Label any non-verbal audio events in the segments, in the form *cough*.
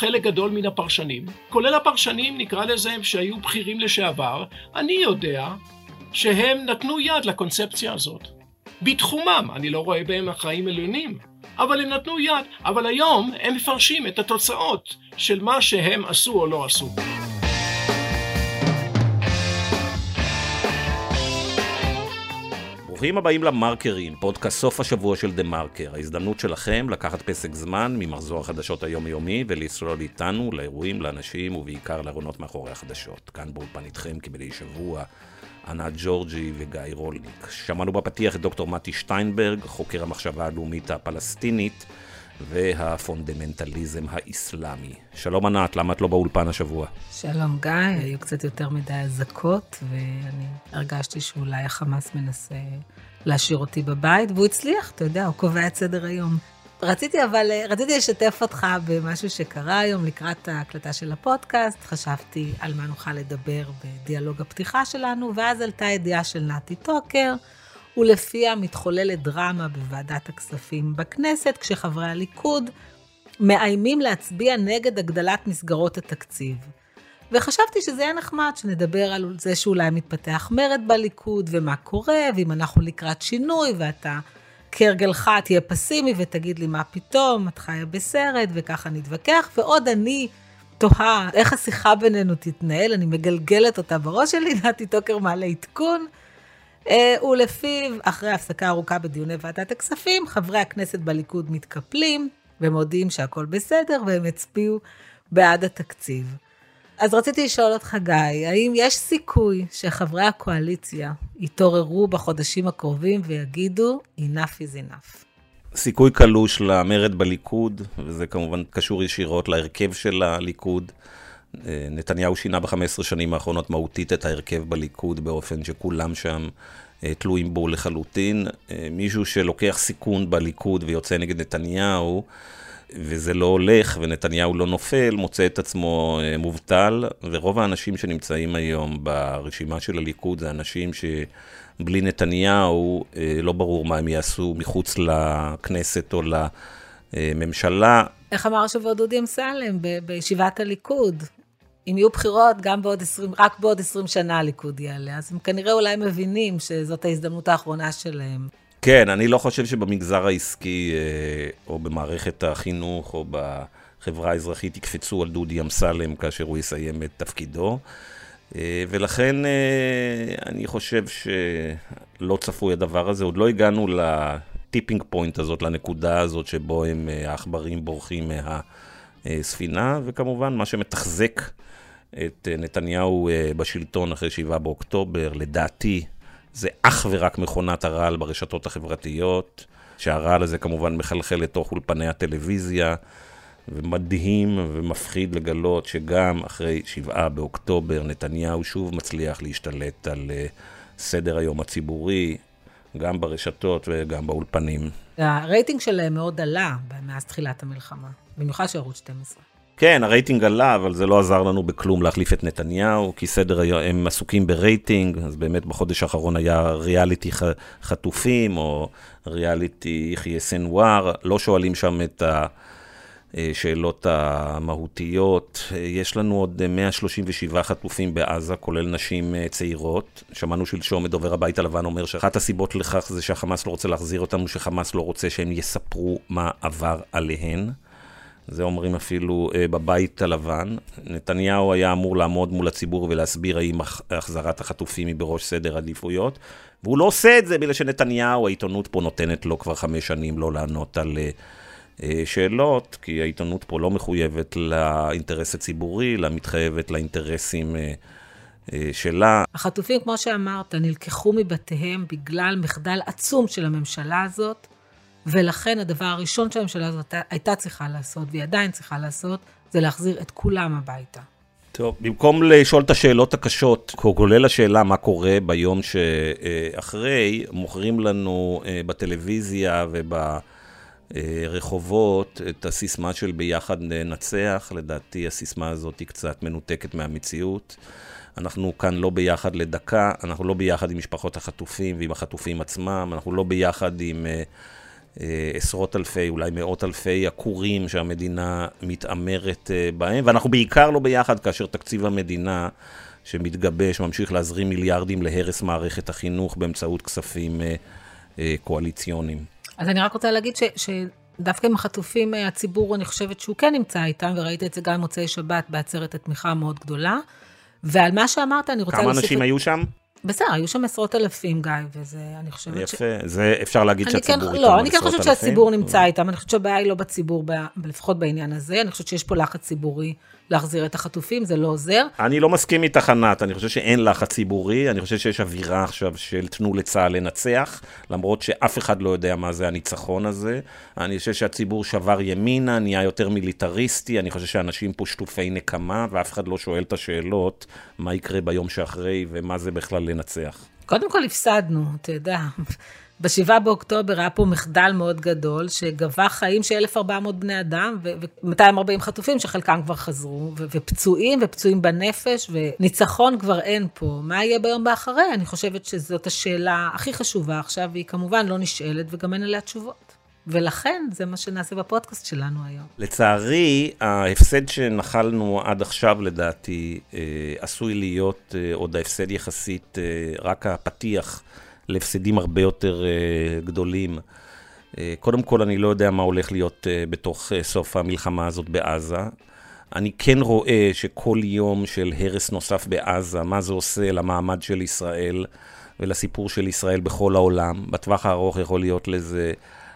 חלק גדול מן הפרשנים, כולל הפרשנים, נקרא לזה, שהיו בכירים לשעבר, אני יודע שהם נתנו יד לקונספציה הזאת. בתחומם, אני לא רואה בהם אחראים עליונים, אבל הם נתנו יד, אבל היום הם מפרשים את התוצאות של מה שהם עשו או לא עשו. ברוכים הבאים למרקרים, פודקאסט סוף השבוע של דה מרקר. ההזדמנות שלכם לקחת פסק זמן ממחזור החדשות היומיומי ולצלול איתנו לאירועים, לאנשים ובעיקר לארונות מאחורי החדשות. כאן באולפן איתכם כמדי שבוע, ענת ג'ורג'י וגיא רולניק. שמענו בפתיח את דוקטור מתי שטיינברג, חוקר המחשבה הלאומית הפלסטינית והפונדמנטליזם האיסלאמי. שלום ענת, למה את לא באולפן השבוע? שלום גיא, היו קצת יותר מדי אזעקות, ואני הרגשתי שאולי החמאס מנסה להשאיר אותי בבית, והוא הצליח, אתה יודע, הוא קובע את סדר היום. רציתי אבל, רציתי לשתף אותך במשהו שקרה היום לקראת ההקלטה של הפודקאסט. חשבתי על מה נוכל לדבר בדיאלוג הפתיחה שלנו, ואז עלתה ידיעה של נתי טוקר, ולפיה מתחוללת דרמה בוועדת הכספים בכנסת, כשחברי הליכוד מאיימים להצביע נגד הגדלת מסגרות התקציב. וחשבתי שזה יהיה נחמד שנדבר על זה שאולי מתפתח מרד בליכוד, ומה קורה, ואם אנחנו לקראת שינוי, ואתה כהרגלך תהיה פסימי ותגיד לי מה פתאום, את חיה בסרט, וככה נתווכח, ועוד אני תוהה איך השיחה בינינו תתנהל, אני מגלגלת אותה בראש שלי, נתי טוקר מעלה עדכון. אה, ולפיו, אחרי הפסקה ארוכה בדיוני ועדת הכספים, חברי הכנסת בליכוד מתקפלים ומודיעים שהכל בסדר, והם הצביעו בעד התקציב. אז רציתי לשאול אותך, גיא, האם יש סיכוי שחברי הקואליציה יתעוררו בחודשים הקרובים ויגידו, enough is enough? סיכוי קלוש למרד בליכוד, וזה כמובן קשור ישירות להרכב של הליכוד. אה, נתניהו שינה ב-15 שנים האחרונות מהותית את ההרכב בליכוד באופן שכולם שם אה, תלויים בו לחלוטין. אה, מישהו שלוקח סיכון בליכוד ויוצא נגד נתניהו, וזה לא הולך ונתניהו לא נופל, מוצא את עצמו מובטל, ורוב האנשים שנמצאים היום ברשימה של הליכוד זה אנשים שבלי נתניהו לא ברור מה הם יעשו מחוץ לכנסת או לממשלה. איך אמר השבוע דודי אמסלם בישיבת הליכוד? אם יהיו בחירות, גם בעוד 20, רק בעוד 20 שנה הליכוד יעלה. אז הם כנראה אולי מבינים שזאת ההזדמנות האחרונה שלהם. כן, אני לא חושב שבמגזר העסקי, אה, או במערכת החינוך, או בחברה האזרחית יקפצו על דודי אמסלם כאשר הוא יסיים את תפקידו. אה, ולכן אה, אני חושב שלא צפוי הדבר הזה. עוד לא הגענו לטיפינג פוינט הזאת, לנקודה הזאת שבו הם, העכברים בורחים מהספינה, וכמובן, מה שמתחזק את אה, נתניהו אה, בשלטון אחרי 7 באוקטובר, לדעתי זה אך ורק מכונת הרעל ברשתות החברתיות, שהרעל הזה כמובן מחלחל לתוך אולפני הטלוויזיה, ומדהים ומפחיד לגלות שגם אחרי 7 באוקטובר נתניהו שוב מצליח להשתלט על אה, סדר היום הציבורי, גם ברשתות וגם באולפנים. הרייטינג שלהם מאוד עלה מאז תחילת המלחמה, במיוחד של ערוץ 12. כן, הרייטינג עלה, אבל זה לא עזר לנו בכלום להחליף את נתניהו, כי סדר הם עסוקים ברייטינג, אז באמת בחודש האחרון היה ריאליטי חטופים, או ריאליטי יחיא סנוואר, לא שואלים שם את השאלות המהותיות. יש לנו עוד 137 חטופים בעזה, כולל נשים צעירות. שמענו שלשום את דובר הבית הלבן אומר שאחת הסיבות לכך זה שהחמאס לא רוצה להחזיר אותנו, שחמאס לא רוצה שהם יספרו מה עבר עליהן. זה אומרים אפילו אה, בבית הלבן. נתניהו היה אמור לעמוד מול הציבור ולהסביר האם החזרת החטופים היא בראש סדר עדיפויות, והוא לא עושה את זה בגלל שנתניהו, העיתונות פה נותנת לו כבר חמש שנים לא לענות על אה, אה, שאלות, כי העיתונות פה לא מחויבת לאינטרס הציבורי, אלא מתחייבת לאינטרסים שלה. החטופים, כמו שאמרת, נלקחו מבתיהם בגלל מחדל עצום של הממשלה הזאת. ולכן הדבר הראשון שהממשלה הזאת הייתה צריכה לעשות, והיא עדיין צריכה לעשות, זה להחזיר את כולם הביתה. טוב, במקום לשאול את השאלות הקשות, כולל השאלה מה קורה ביום שאחרי, מוכרים לנו אה, בטלוויזיה וברחובות את הסיסמה של ביחד ננצח. לדעתי הסיסמה הזאת היא קצת מנותקת מהמציאות. אנחנו כאן לא ביחד לדקה, אנחנו לא ביחד עם משפחות החטופים ועם החטופים עצמם, אנחנו לא ביחד עם... Uh, עשרות אלפי, אולי מאות אלפי עקורים שהמדינה מתעמרת אה, בהם, ואנחנו בעיקר לא ביחד כאשר תקציב המדינה שמתגבש ממשיך להזרים מיליארדים להרס מערכת החינוך באמצעות כספים קואליציוניים. אז אני רק רוצה להגיד ש... ש... דווקא עם החטופים, הציבור, אני חושבת שהוא כן נמצא איתם, וראית את זה גם במוצאי שבת בעצרת התמיכה המאוד גדולה. ועל מה שאמרת, אני רוצה להוסיף... כמה אנשים היו שם? בסדר, היו שם עשרות אלפים, גיא, וזה, אני חושבת יפה, ש... יפה, זה אפשר להגיד שהציבור כן, איתם לא, אני כן חושבת שהציבור נמצא איתם, אני חושבת שהבעיה היא לא בציבור, לפחות בעניין הזה, אני חושבת שיש פה לחץ ציבורי להחזיר את החטופים, זה לא עוזר. אני לא מסכים איתך, ענת, אני חושב שאין לחץ ציבורי, אני חושב שיש אווירה עכשיו של תנו לצה"ל לנצח, למרות שאף אחד לא יודע מה זה הניצחון הזה. אני חושב שהציבור שבר ימינה, נהיה יותר מיליטריסטי, אני חושב שאנשים פה שטופי נקמה, ואף אחד לא שואל את השאלות מה יקרה ביום שאחרי ומה זה בכלל לנצח. קודם כל הפסדנו, אתה יודע. ב-7 באוקטובר היה פה מחדל מאוד גדול, שגבה חיים של 1,400 בני אדם, ו-240 חטופים שחלקם כבר חזרו, ופצועים, ופצועים בנפש, וניצחון כבר אין פה. מה יהיה ביום באחרי? אני חושבת שזאת השאלה הכי חשובה עכשיו, והיא כמובן לא נשאלת, וגם אין עליה תשובות. ולכן זה מה שנעשה בפודקאסט שלנו היום. לצערי, ההפסד שנחלנו עד עכשיו, לדעתי, אה, עשוי להיות אה, עוד ההפסד יחסית אה, רק הפתיח להפסדים הרבה יותר uh, גדולים. Uh, קודם כל, אני לא יודע מה הולך להיות uh, בתוך סוף המלחמה הזאת בעזה. אני כן רואה שכל יום של הרס נוסף בעזה, מה זה עושה למעמד של ישראל ולסיפור של ישראל בכל העולם. בטווח הארוך יכול להיות לזה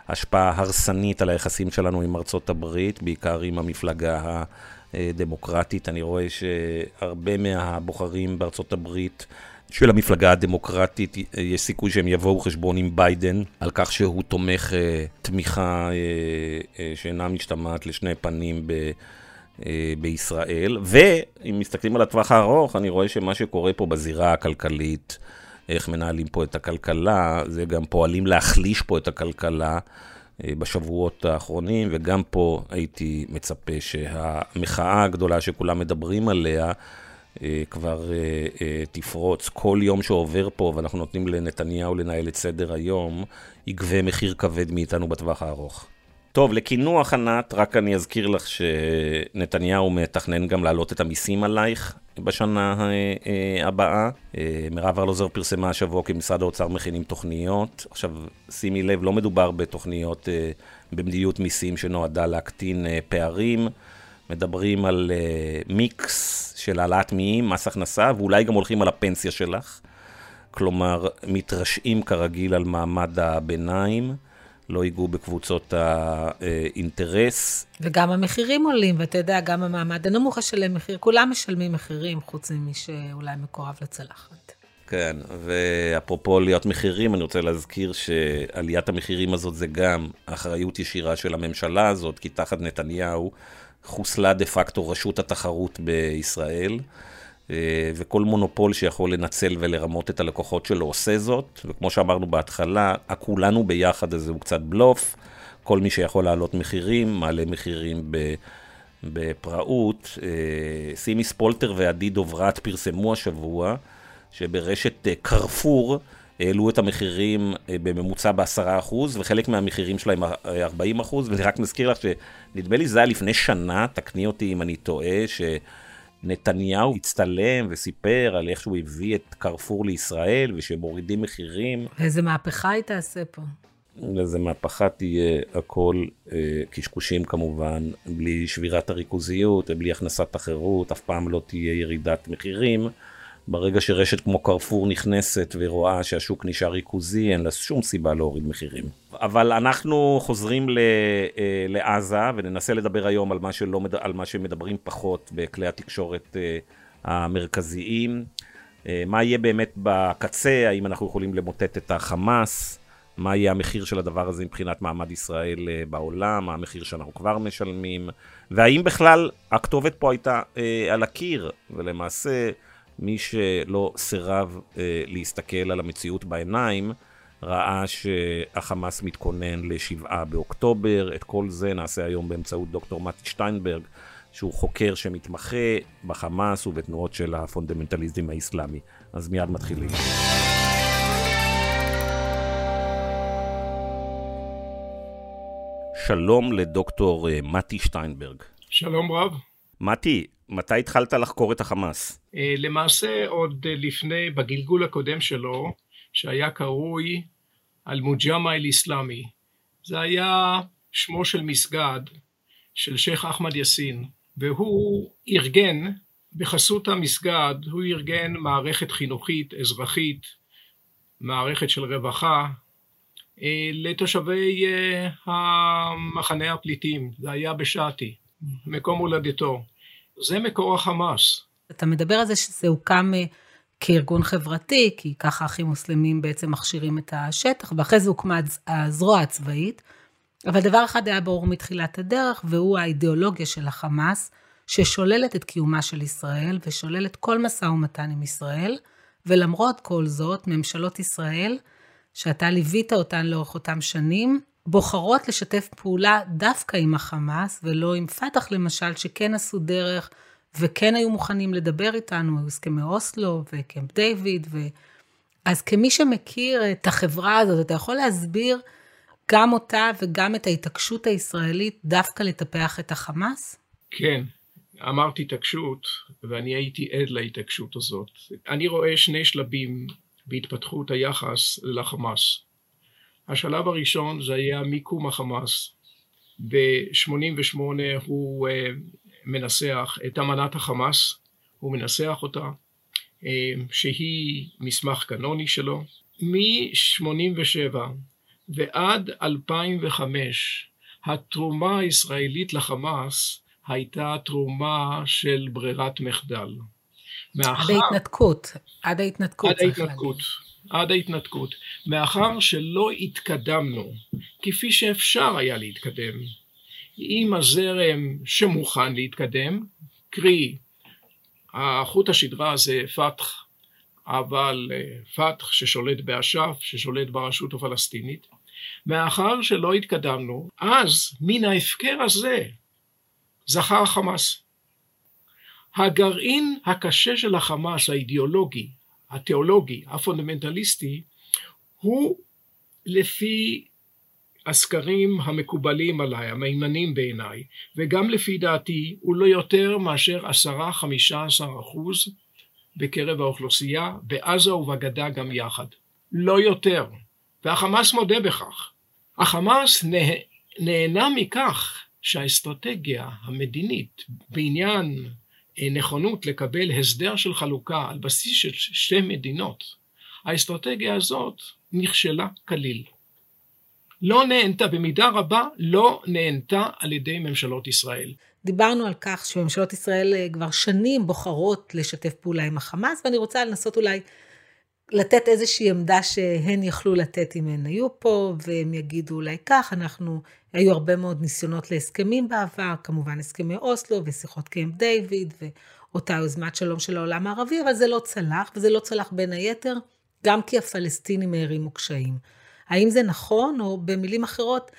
השפעה הרסנית על היחסים שלנו עם ארצות הברית, בעיקר עם המפלגה הדמוקרטית. אני רואה שהרבה מהבוחרים בארצות הברית של המפלגה הדמוקרטית, יש סיכוי שהם יבואו חשבון עם ביידן על כך שהוא תומך uh, תמיכה uh, uh, שאינה משתמעת לשני פנים ב, uh, בישראל. ואם מסתכלים על הטווח הארוך, אני רואה שמה שקורה פה בזירה הכלכלית, איך מנהלים פה את הכלכלה, זה גם פועלים להחליש פה את הכלכלה. בשבועות האחרונים, וגם פה הייתי מצפה שהמחאה הגדולה שכולם מדברים עליה, אה, כבר אה, אה, תפרוץ. כל יום שעובר פה ואנחנו נותנים לנתניהו לנהל את סדר היום, יגבה מחיר כבד מאיתנו בטווח הארוך. טוב, לקינוח ענת, רק אני אזכיר לך שנתניהו מתכנן גם להעלות את המיסים עלייך בשנה הבאה. מירב ארלוזר פרסמה השבוע כי משרד האוצר מכינים תוכניות. עכשיו, שימי לב, לא מדובר בתוכניות במדיניות מיסים שנועדה להקטין פערים. מדברים על uh, מיקס של העלאת מיים, מס הכנסה, ואולי גם הולכים על הפנסיה שלך. כלומר, מתרשעים כרגיל על מעמד הביניים, לא ייגעו בקבוצות האינטרס. וגם המחירים עולים, ואתה יודע, גם המעמד הנמוך ישלם מחיר, כולם משלמים מחירים, חוץ ממי שאולי מקורב לצלחת. כן, ואפרופו עליית מחירים, אני רוצה להזכיר שעליית המחירים הזאת זה גם אחריות ישירה של הממשלה הזאת, כי תחת נתניהו חוסלה דה פקטו רשות התחרות בישראל, אה, וכל מונופול שיכול לנצל ולרמות את הלקוחות שלו עושה זאת, וכמו שאמרנו בהתחלה, הכולנו ביחד הזה הוא קצת בלוף, כל מי שיכול להעלות מחירים, מעלה מחירים ב... בפראות. אה, סימי ספולטר ועדי דוברת פרסמו השבוע שברשת אה, קרפור העלו את המחירים אה, בממוצע ב-10%, וחלק מהמחירים שלהם 40%, ואני רק מזכיר לך שנדמה לי זה היה לפני שנה, תקני אותי אם אני טועה, שנתניהו הצטלם וסיפר על איך שהוא הביא את קרפור לישראל, ושמורידים מחירים. איזה מהפכה היא תעשה פה. איזה מהפכה תהיה, הכל אה, קשקושים כמובן, בלי שבירת הריכוזיות ובלי הכנסת תחרות, אף פעם לא תהיה ירידת מחירים. ברגע שרשת כמו קרפור נכנסת ורואה שהשוק נשאר ריכוזי, אין לה שום סיבה להוריד מחירים. אבל אנחנו חוזרים ל, אה, לעזה וננסה לדבר היום על מה, שלא, על מה שמדברים פחות בכלי התקשורת אה, המרכזיים. אה, מה יהיה באמת בקצה, האם אנחנו יכולים למוטט את החמאס, מה יהיה המחיר של הדבר הזה מבחינת מעמד ישראל בעולם, מה המחיר שאנחנו כבר משלמים, והאם בכלל הכתובת פה הייתה על הקיר, ולמעשה... מי שלא סירב אה, להסתכל על המציאות בעיניים, ראה שהחמאס מתכונן לשבעה באוקטובר. את כל זה נעשה היום באמצעות דוקטור מתי שטיינברג, שהוא חוקר שמתמחה בחמאס ובתנועות של הפונדמנטליזם האסלאמי. אז מיד מתחילים. שלום לדוקטור אה, מתי שטיינברג. שלום רב. מתי, מתי התחלת לחקור את החמאס? אה, למעשה עוד לפני, בגלגול הקודם שלו, שהיה קרוי אל-מוג'אמה אל-אסלאמי. זה היה שמו של מסגד של שייח' אחמד יאסין, והוא ארגן, בחסות המסגד, הוא ארגן מערכת חינוכית, אזרחית, מערכת של רווחה, אה, לתושבי אה, המחנה הפליטים, זה היה בשעתי, מקום הולדתו. זה מקור החמאס. אתה מדבר על זה שזה הוקם אה, כארגון חברתי, כי ככה אחים מוסלמים בעצם מכשירים את השטח, ואחרי זה הוקמה הזרוע הצבאית. אבל דבר אחד היה ברור מתחילת הדרך, והוא האידיאולוגיה של החמאס, ששוללת את קיומה של ישראל ושוללת כל משא ומתן עם ישראל, ולמרות כל זאת, ממשלות ישראל, שאתה ליווית אותן לאורך אותם שנים, בוחרות לשתף פעולה דווקא עם החמאס, ולא עם פת"ח למשל, שכן עשו דרך וכן היו מוכנים לדבר איתנו, היו הסכמי אוסלו וקמפ דיוויד. ו... אז כמי שמכיר את החברה הזאת, אתה יכול להסביר גם אותה וגם את ההתעקשות הישראלית דווקא לטפח את החמאס? כן, אמרתי התעקשות, ואני הייתי עד להתעקשות הזאת. אני רואה שני שלבים בהתפתחות היחס לחמאס. השלב הראשון זה היה מיקום החמאס. ב-88 הוא uh, מנסח את אמנת החמאס, הוא מנסח אותה, uh, שהיא מסמך קנוני שלו. מ-87 ועד 2005 התרומה הישראלית לחמאס הייתה תרומה של ברירת מחדל. מאחר... עד ההתנתקות, עד ההתנתקות עד ההתנתקות, עד ההתנתקות. מאחר שלא התקדמנו כפי שאפשר היה להתקדם עם הזרם שמוכן להתקדם, קרי החוט השדרה זה פתח, אבל אה, פתח ששולט באש"ף, ששולט ברשות הפלסטינית, מאחר שלא התקדמנו, אז מן ההפקר הזה זכה החמאס. הגרעין הקשה של החמאס, האידיאולוגי, התיאולוגי, הפונדמנטליסטי, הוא לפי הסקרים המקובלים עליי, המהימנים בעיניי, וגם לפי דעתי, הוא לא יותר מאשר עשרה, חמישה עשר אחוז בקרב האוכלוסייה, בעזה ובגדה גם יחד. לא יותר. והחמאס מודה בכך. החמאס נהנה מכך שהאסטרטגיה המדינית בעניין נכונות לקבל הסדר של חלוקה על בסיס של שתי מדינות, האסטרטגיה הזאת נכשלה כליל. לא נהנתה, במידה רבה לא נהנתה על ידי ממשלות ישראל. דיברנו על כך שממשלות ישראל אה, כבר שנים בוחרות לשתף פעולה עם החמאס, ואני רוצה לנסות אולי לתת איזושהי עמדה שהן יכלו לתת אם הן היו פה, והם יגידו אולי כך, אנחנו, היו הרבה מאוד ניסיונות להסכמים בעבר, כמובן הסכמי אוסלו ושיחות קיימפ דיוויד, ואותה יוזמת שלום של העולם הערבי, אבל זה לא צלח, וזה לא צלח בין היתר, גם כי הפלסטינים הערימו קשיים. האם זה נכון, או במילים אחרות,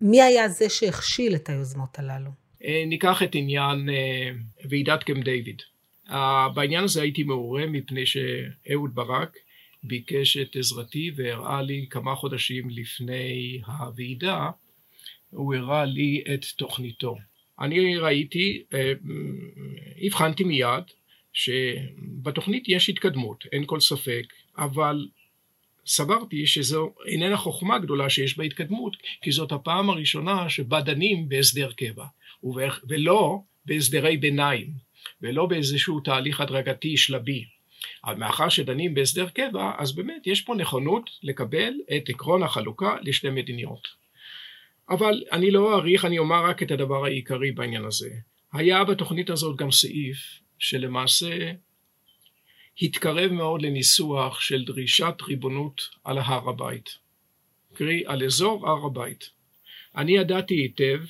מי היה זה שהכשיל את היוזמות הללו? אה, ניקח את עניין אה, ועידת קמפ דיוויד. אה, בעניין הזה הייתי מעורה מפני שאהוד ברק ביקש את עזרתי והראה לי כמה חודשים לפני הוועידה, הוא הראה לי את תוכניתו. אני ראיתי, אה, הבחנתי מיד שבתוכנית יש התקדמות, אין כל ספק, אבל סברתי שזו איננה חוכמה גדולה שיש בה התקדמות, כי זאת הפעם הראשונה שבה דנים בהסדר קבע, ולא בהסדרי ביניים, ולא באיזשהו תהליך הדרגתי שלבי. אבל מאחר שדנים בהסדר קבע, אז באמת יש פה נכונות לקבל את עקרון החלוקה לשתי מדיניות. אבל אני לא אעריך, אני אומר רק את הדבר העיקרי בעניין הזה. היה בתוכנית הזאת גם סעיף שלמעשה התקרב מאוד לניסוח של דרישת ריבונות על הר הבית, קרי על אזור הר הבית. אני ידעתי היטב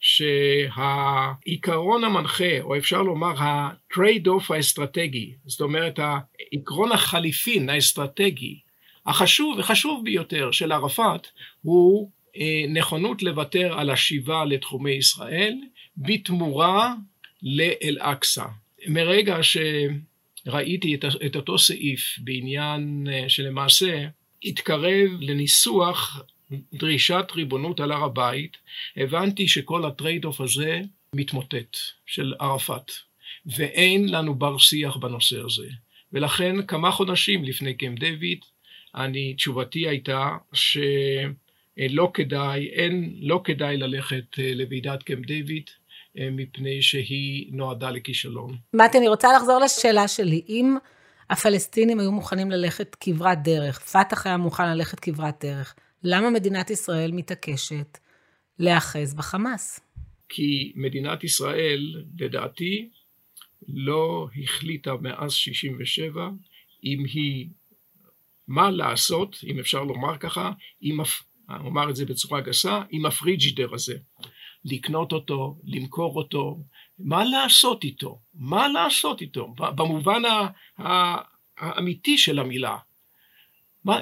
שהעיקרון המנחה, או אפשר לומר ה-trade off האסטרטגי, זאת אומרת העקרון החליפין האסטרטגי, החשוב וחשוב ביותר של ערפאת, הוא נכונות לוותר על השיבה לתחומי ישראל בתמורה לאל-אקצא. מרגע שראיתי את, את אותו סעיף בעניין אה, שלמעשה התקרב לניסוח דרישת ריבונות על הר הבית, הבנתי שכל ה trade-off הזה מתמוטט, של ערפאת, ואין לנו בר שיח בנושא הזה. ולכן כמה חודשים לפני קמפ דיוויד, אני, תשובתי הייתה שלא כדאי, אין, לא כדאי ללכת אה, לוועידת קמפ דיוויד, אה, מפני שהיא נועדה לכישלון. מתי, אני רוצה לחזור לשאלה שלי. אם הפלסטינים היו מוכנים ללכת כברת דרך, פת"ח היה מוכן ללכת כברת דרך, למה מדינת ישראל מתעקשת להיאחז בחמאס? כי מדינת ישראל, לדעתי, לא החליטה מאז 67' אם היא, מה לעשות, אם אפשר לומר ככה, עם, אומר את זה בצורה גסה, עם הפריג'ידר הזה. לקנות אותו, למכור אותו, מה לעשות איתו? מה לעשות איתו? במובן האמיתי של המילה.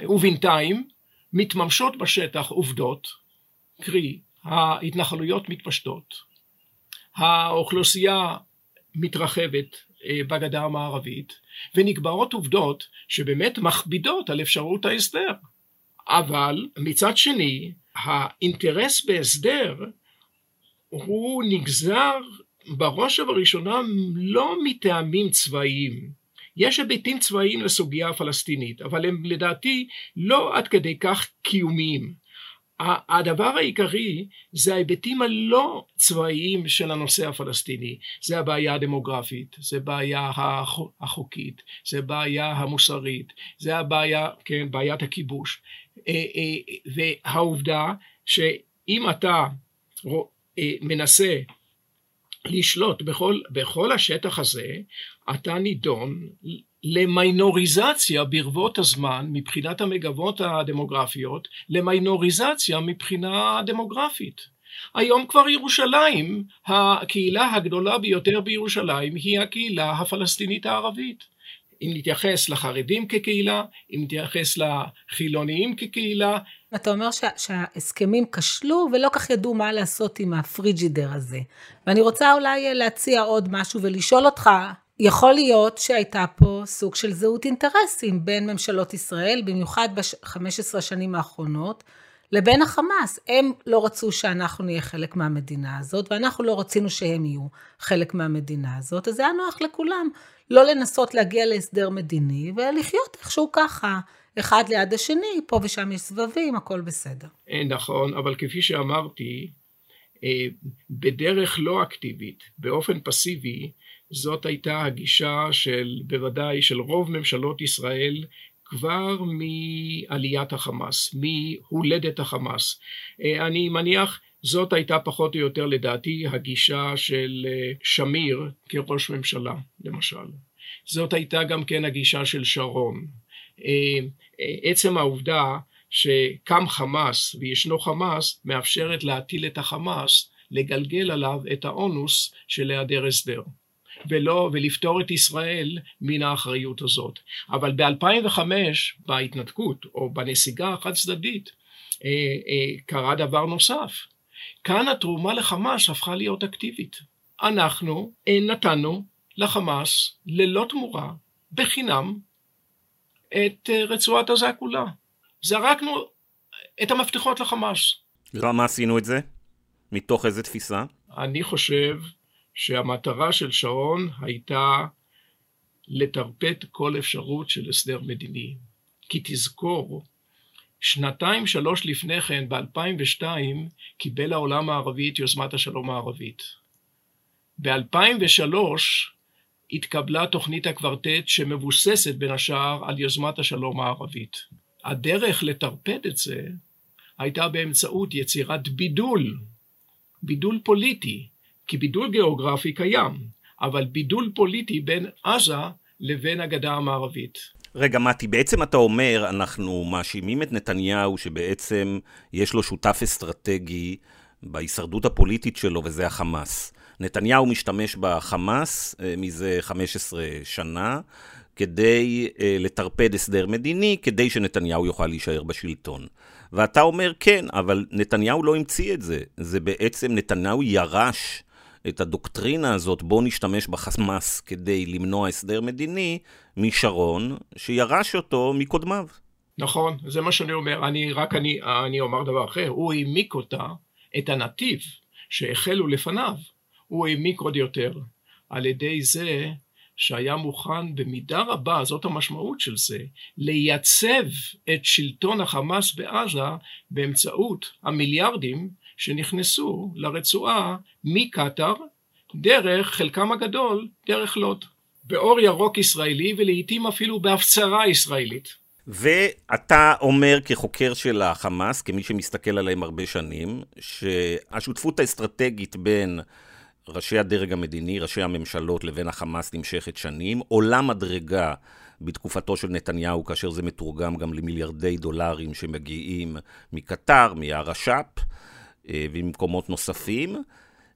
ובינתיים מתממשות בשטח עובדות, קרי ההתנחלויות מתפשטות, האוכלוסייה מתרחבת אה, בגדה המערבית, ונקבעות עובדות שבאמת מכבידות על אפשרות ההסדר. אבל מצד שני, האינטרס בהסדר הוא נגזר בראש ובראשונה לא מטעמים צבאיים. יש היבטים צבאיים לסוגיה הפלסטינית, אבל הם לדעתי לא עד כדי כך קיומיים. הדבר העיקרי זה ההיבטים הלא צבאיים של הנושא הפלסטיני, זה הבעיה הדמוגרפית, זה בעיה החוקית, זה בעיה המוסרית, זה הבעיה, כן, בעיית הכיבוש, אה, אה, והעובדה שאם אתה אה, מנסה לשלוט בכל, בכל השטח הזה, אתה נידון למיינוריזציה ברבות הזמן מבחינת המגבות הדמוגרפיות, למיינוריזציה מבחינה דמוגרפית. היום כבר ירושלים, הקהילה הגדולה ביותר בירושלים היא הקהילה הפלסטינית הערבית. אם נתייחס לחרדים כקהילה, אם נתייחס לחילוניים כקהילה. אתה אומר שה, שההסכמים כשלו ולא כך ידעו מה לעשות עם הפריג'ידר הזה. ואני רוצה אולי להציע עוד משהו ולשאול אותך, יכול להיות שהייתה פה סוג של זהות אינטרסים בין ממשלות ישראל, במיוחד ב-15 השנים האחרונות, לבין החמאס. הם לא רצו שאנחנו נהיה חלק מהמדינה הזאת, ואנחנו לא רצינו שהם יהיו חלק מהמדינה הזאת, אז זה היה נוח לכולם לא לנסות להגיע להסדר מדיני, ולחיות איכשהו ככה, אחד ליד השני, פה ושם יש סבבים, הכל בסדר. אה, נכון, אבל כפי שאמרתי, אה, בדרך לא אקטיבית, באופן פסיבי, זאת הייתה הגישה של, בוודאי, של רוב ממשלות ישראל כבר מעליית החמאס, מהולדת החמאס. אה, אני מניח זאת הייתה פחות או יותר לדעתי הגישה של אה, שמיר כראש ממשלה, למשל. זאת הייתה גם כן הגישה של שרון. אה, עצם העובדה שקם חמאס וישנו חמאס מאפשרת להטיל את החמאס לגלגל עליו את האונוס של היעדר הסדר. ולא, ולפטור את ישראל מן האחריות הזאת. אבל ב-2005, בהתנתקות, או בנסיגה החד צדדית, אה, אה, קרה דבר נוסף. כאן התרומה לחמאס הפכה להיות אקטיבית. אנחנו אה, נתנו לחמאס ללא תמורה, בחינם, את רצועת עזה כולה. זרקנו את המפתחות לחמאס. למה עשינו את זה? מתוך איזה תפיסה? אני חושב שהמטרה של שרון הייתה לטרפד כל אפשרות של הסדר מדיני. כי תזכור, שנתיים שלוש לפני כן, ב-2002, קיבל העולם הערבי את יוזמת השלום הערבית. ב-2003 התקבלה תוכנית הקוורטט שמבוססת בין השאר על יוזמת השלום הערבית. הדרך לטרפד את זה הייתה באמצעות יצירת בידול, בידול פוליטי, כי בידול גיאוגרפי קיים, אבל בידול פוליטי בין עזה לבין הגדה המערבית. רגע, מתי, בעצם אתה אומר, אנחנו מאשימים את נתניהו שבעצם יש לו שותף אסטרטגי בהישרדות הפוליטית שלו, וזה החמאס. נתניהו משתמש בחמאס אה, מזה 15 שנה כדי אה, לטרפד הסדר מדיני, כדי שנתניהו יוכל להישאר בשלטון. ואתה אומר, כן, אבל נתניהו לא המציא את זה. זה בעצם, נתניהו ירש את הדוקטרינה הזאת, בואו נשתמש בחמאס כדי למנוע הסדר מדיני, משרון, שירש אותו מקודמיו. נכון, זה מה שאני אומר, אני רק אני, אני אומר דבר אחר, הוא העמיק אותה, את הנתיב שהחלו לפניו, הוא העמיק עוד יותר, על ידי זה שהיה מוכן במידה רבה, זאת המשמעות של זה, לייצב את שלטון החמאס בעזה באמצעות המיליארדים שנכנסו לרצועה מקטאר, דרך, חלקם הגדול, דרך לוד. באור ירוק ישראלי ולעיתים אפילו בהפצרה ישראלית. ואתה אומר כחוקר של החמאס, כמי שמסתכל עליהם הרבה שנים, שהשותפות האסטרטגית בין ראשי הדרג המדיני, ראשי הממשלות, לבין החמאס נמשכת שנים, עולה מדרגה בתקופתו של נתניהו, כאשר זה מתורגם גם למיליארדי דולרים שמגיעים מקטר, מהרש"פ אה, וממקומות נוספים.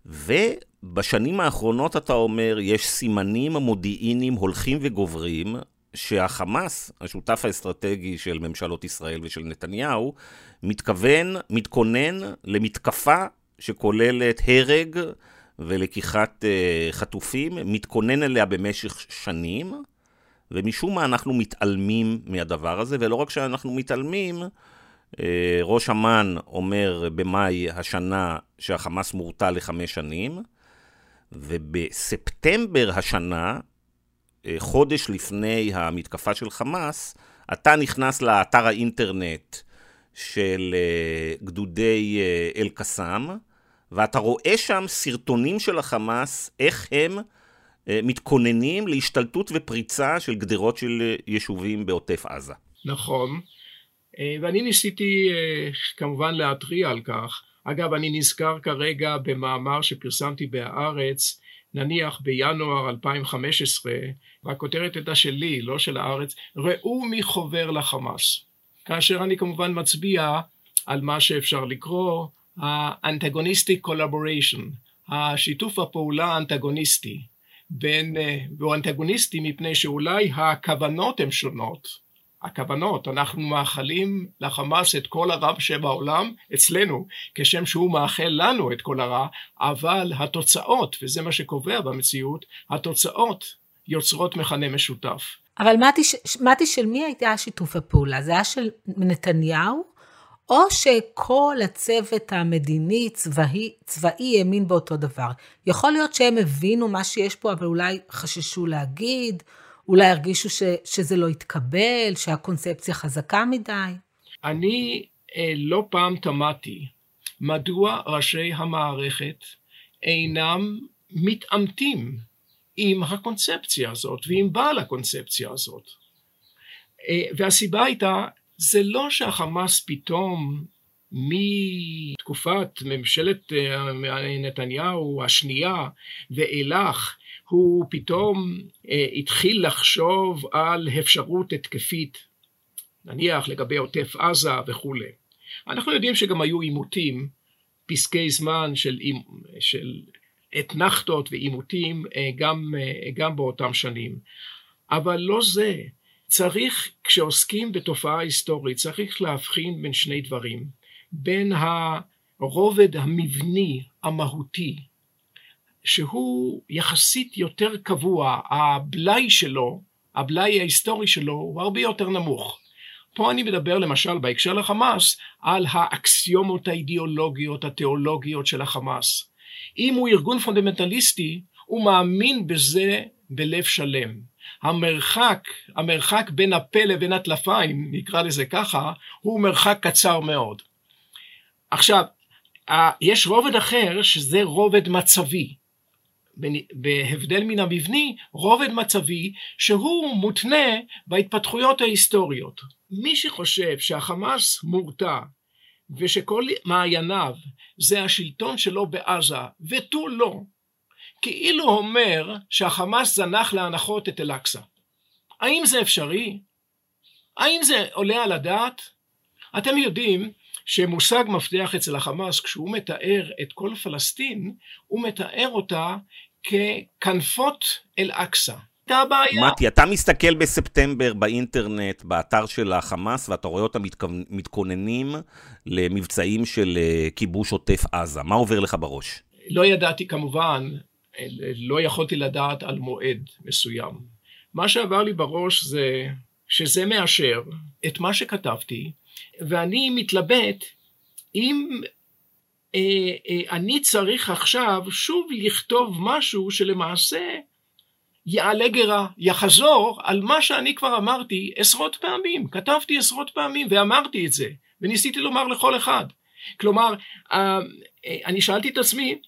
ובשנים האחרונות, אתה אומר, יש סימנים מודיעיניים הולכים וגוברים שהחמאס, השותף האסטרטגי של ממשלות ישראל ושל נתניהו, מתכוון, מתכונן למתקפה שכוללת הרג ולקיחת uh, חטופים, מתכונן אליה במשך שנים, ומשום מה אנחנו מתעלמים מהדבר הזה, ולא רק שאנחנו מתעלמים, ראש אמ"ן אומר במאי השנה שהחמאס מורתע לחמש שנים, ובספטמבר השנה, uh, חודש לפני המתקפה של חמאס, אתה נכנס לאתר האינטרנט של uh, גדודי אל-קסאם, ואתה רואה שם סרטונים של החמאס, איך הם אה, מתכוננים להשתלטות ופריצה של גדרות של אה, יישובים בעוטף עזה. נכון, אה, ואני ניסיתי כמובן להתריע על כך. אגב, אני נזכר כרגע במאמר שפרסמתי בהארץ, נניח בינואר 2015, והכותרת הייתה שלי, לא של הארץ, ראו מי חובר לחמאס. כאשר אני כמובן מצביע על מה שאפשר לקרוא, קולבוריישן, השיתוף הפעולה האנטגוניסטי בין, אה, והוא אנטגוניסטי מפני שאולי הכוונות הן שונות. הכוונות, אנחנו מאחלים לחמאס את כל הרע שבעולם אצלנו, כשם שהוא מאחל לנו את כל הרע, אבל התוצאות, וזה מה שקובע במציאות, התוצאות יוצרות מכנה משותף. אבל מתי, מתי של מי הייתה השיתוף הפעולה? זה היה של נתניהו? או שכל הצוות המדיני צבאי, צבאי האמין באותו דבר. יכול להיות שהם הבינו מה שיש פה, אבל אולי חששו להגיד, אולי הרגישו ש, שזה לא יתקבל, שהקונספציה חזקה מדי. אני אה, לא פעם תמהתי מדוע ראשי המערכת אינם מתעמתים עם הקונספציה הזאת ועם בעל הקונספציה הזאת. אה, והסיבה הייתה זה לא שהחמאס פתאום מתקופת ממשלת אה, נתניהו השנייה ואילך הוא פתאום אה, התחיל לחשוב על אפשרות התקפית נניח לגבי עוטף עזה וכולי. אנחנו יודעים שגם היו עימותים, פסקי זמן של, של אתנחתות ועימותים אה, גם, גם באותם שנים. אבל לא זה, צריך, כשעוסקים בתופעה היסטורית, צריך להבחין בין שני דברים. בין הרובד המבני, המהותי, שהוא יחסית יותר קבוע, הבלאי שלו, הבלאי ההיסטורי שלו, הוא הרבה יותר נמוך. פה אני מדבר למשל בהקשר לחמאס על האקסיומות האידיאולוגיות התיאולוגיות של החמאס. אם הוא ארגון פונדמנטליסטי, הוא מאמין בזה בלב שלם. המרחק, המרחק בין הפה לבין הטלפיים, נקרא לזה ככה, הוא מרחק קצר מאוד. עכשיו, יש רובד אחר שזה רובד מצבי. בהבדל מן המבני, רובד מצבי שהוא מותנה בהתפתחויות ההיסטוריות. מי שחושב שהחמאס מורתע ושכל מעייניו זה השלטון שלו בעזה ותו לא, כאילו אומר שהחמאס זנח להנחות את אל-אקצא. האם זה אפשרי? האם זה עולה על הדעת? אתם יודעים שמושג מפתח אצל החמאס, כשהוא מתאר את כל פלסטין, הוא מתאר אותה ככנפות אל-אקצא. מתי, אתה מסתכל בספטמבר באינטרנט, באתר של החמאס, ואתה רואה אותם מתכוננים למבצעים של אה, כיבוש עוטף עזה. מה עובר לך בראש? לא ידעתי כמובן לא יכולתי לדעת על מועד מסוים. מה שעבר לי בראש זה שזה מאשר את מה שכתבתי, ואני מתלבט אם אה, אה, אני צריך עכשיו שוב לכתוב משהו שלמעשה יעלה גרה, יחזור על מה שאני כבר אמרתי עשרות פעמים, כתבתי עשרות פעמים ואמרתי את זה, וניסיתי לומר לכל אחד. כלומר, אה, אה, אני שאלתי את עצמי,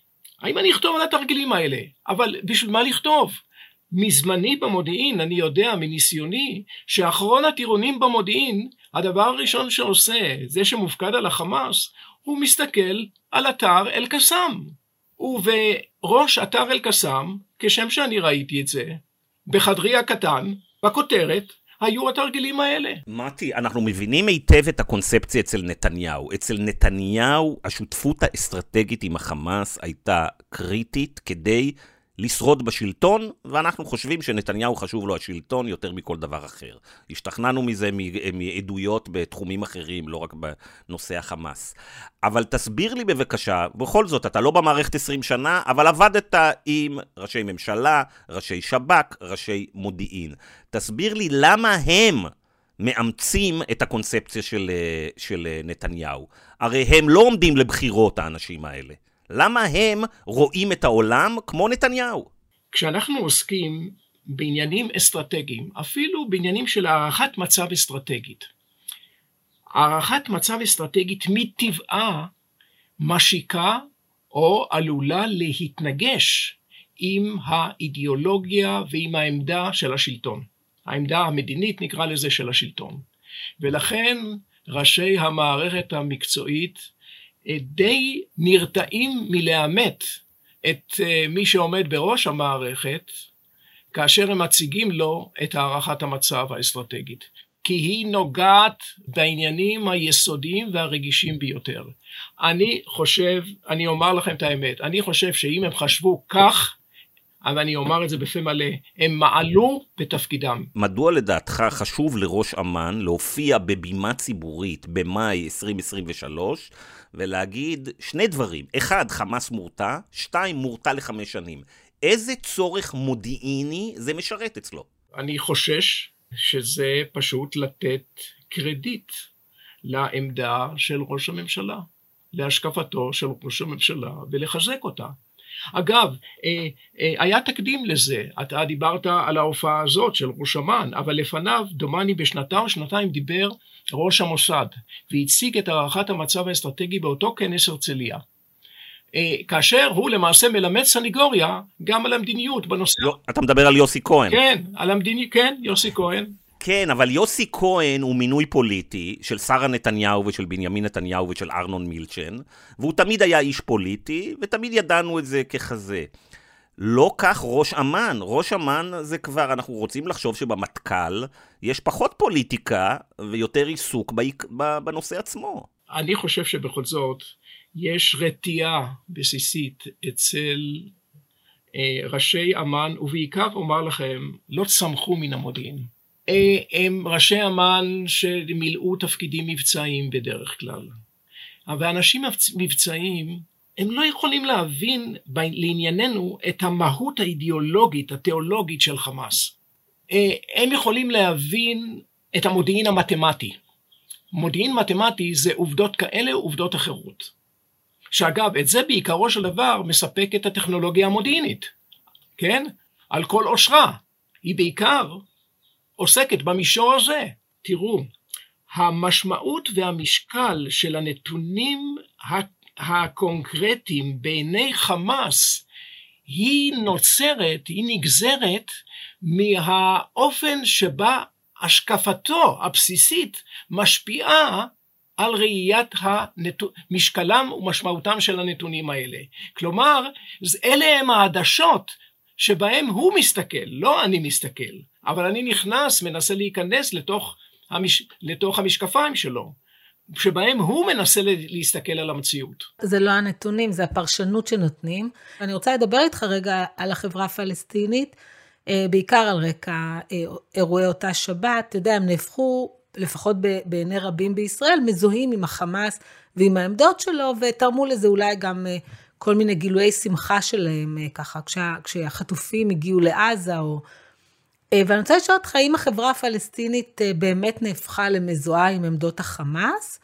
האם אני אכתוב על התרגילים האלה? אבל בשביל מה לכתוב? מזמני במודיעין, אני יודע מניסיוני, שאחרון הטירונים במודיעין, הדבר הראשון שעושה, זה שמופקד על החמאס, הוא מסתכל על אתר אל-קסאם. ובראש אתר אל-קסאם, כשם שאני ראיתי את זה, בחדרי הקטן, בכותרת, היו התרגילים האלה. מתי, אנחנו מבינים היטב את הקונספציה אצל נתניהו. אצל נתניהו השותפות האסטרטגית עם החמאס הייתה קריטית כדי לשרוד בשלטון, ואנחנו חושבים שנתניהו חשוב לו השלטון יותר מכל דבר אחר. השתכנענו מזה מעדויות בתחומים אחרים, לא רק בנושא החמאס. אבל תסביר לי בבקשה, בכל זאת, אתה לא במערכת 20 שנה, אבל עבדת עם ראשי ממשלה, ראשי שב"כ, ראשי מודיעין. תסביר לי למה הם מאמצים את הקונספציה של, של נתניהו. הרי הם לא עומדים לבחירות, האנשים האלה. למה הם רואים את העולם כמו נתניהו? כשאנחנו עוסקים בעניינים אסטרטגיים, אפילו בעניינים של הערכת מצב אסטרטגית, הערכת מצב אסטרטגית מטבעה משיקה או עלולה להתנגש עם האידיאולוגיה ועם העמדה של השלטון. העמדה המדינית נקרא לזה של השלטון. ולכן ראשי המערכת המקצועית די נרתעים מלאמת את אה, מי שעומד בראש המערכת, כאשר הם מציגים לו את הערכת המצב האסטרטגית. כי היא נוגעת בעניינים היסודיים והרגישים ביותר. אני חושב, אני אומר לכם את האמת, אני חושב שאם הם חשבו כך, אבל אני אומר את זה בפה מלא, הם מעלו בתפקידם. מדוע לדעתך חשוב לראש אמ"ן להופיע בבימה ציבורית במאי 2023 ולהגיד שני דברים. אחד, חמאס מורתע, שתיים, מורתע לחמש שנים. איזה צורך מודיעיני זה משרת אצלו? אני חושש שזה פשוט לתת קרדיט לעמדה של ראש הממשלה, להשקפתו של ראש הממשלה ולחזק אותה. אגב, אה, אה, היה תקדים לזה, אתה דיברת על ההופעה הזאת של ראש אמ"ן, אבל לפניו, דומני בשנתה או שנתיים דיבר ראש המוסד, והציג את הערכת המצב האסטרטגי באותו כנס הרצליה. אה, כאשר הוא למעשה מלמד סניגוריה גם על המדיניות בנושא. לא, אתה מדבר על יוסי כהן. כן, על המדיניות, כן, יוסי כהן. כן, אבל יוסי כהן הוא מינוי פוליטי של שרה נתניהו ושל בנימין נתניהו ושל ארנון מילצ'ן, והוא תמיד היה איש פוליטי, ותמיד ידענו את זה ככזה. לא כך ראש אמ"ן. ראש אמ"ן זה כבר, אנחנו רוצים לחשוב שבמטכ"ל יש פחות פוליטיקה ויותר עיסוק בנושא עצמו. אני חושב שבכל זאת יש רתיעה בסיסית אצל אה, ראשי אמ"ן, ובעיקר אומר לכם, לא צמחו מן המודיעין. אה, הם ראשי אמ"ן שמילאו תפקידים מבצעיים בדרך כלל. אבל אנשים מבצעיים, הם לא יכולים להבין לענייננו את המהות האידיאולוגית, התיאולוגית של חמאס. אה, הם יכולים להבין את המודיעין המתמטי. מודיעין מתמטי זה עובדות כאלה ועובדות אחרות. שאגב, את זה בעיקרו של דבר מספקת הטכנולוגיה המודיעינית, כן? על כל עושרה. היא בעיקר עוסקת במישור הזה. תראו, המשמעות והמשקל של הנתונים הקונקרטיים בעיני חמאס היא נוצרת, היא נגזרת מהאופן שבה השקפתו הבסיסית משפיעה על ראיית הנת... משקלם ומשמעותם של הנתונים האלה. כלומר, אלה הם העדשות שבהם הוא מסתכל, לא אני מסתכל. אבל אני נכנס, מנסה להיכנס לתוך, המש... לתוך המשקפיים שלו, שבהם הוא מנסה להסתכל על המציאות. זה לא הנתונים, זה הפרשנות שנותנים. אני רוצה לדבר איתך רגע על החברה הפלסטינית, אה, בעיקר על רקע אה, אירועי אותה שבת. אתה יודע, הם נהפכו, לפחות בעיני רבים בישראל, מזוהים עם החמאס ועם העמדות שלו, ותרמו לזה אולי גם אה, כל מיני גילויי שמחה שלהם, ככה, כשה, כשהחטופים הגיעו לעזה, או אה, ואני רוצה לשאול אותך, האם החברה הפלסטינית אה, באמת נהפכה למזוהה עם עמדות החמאס,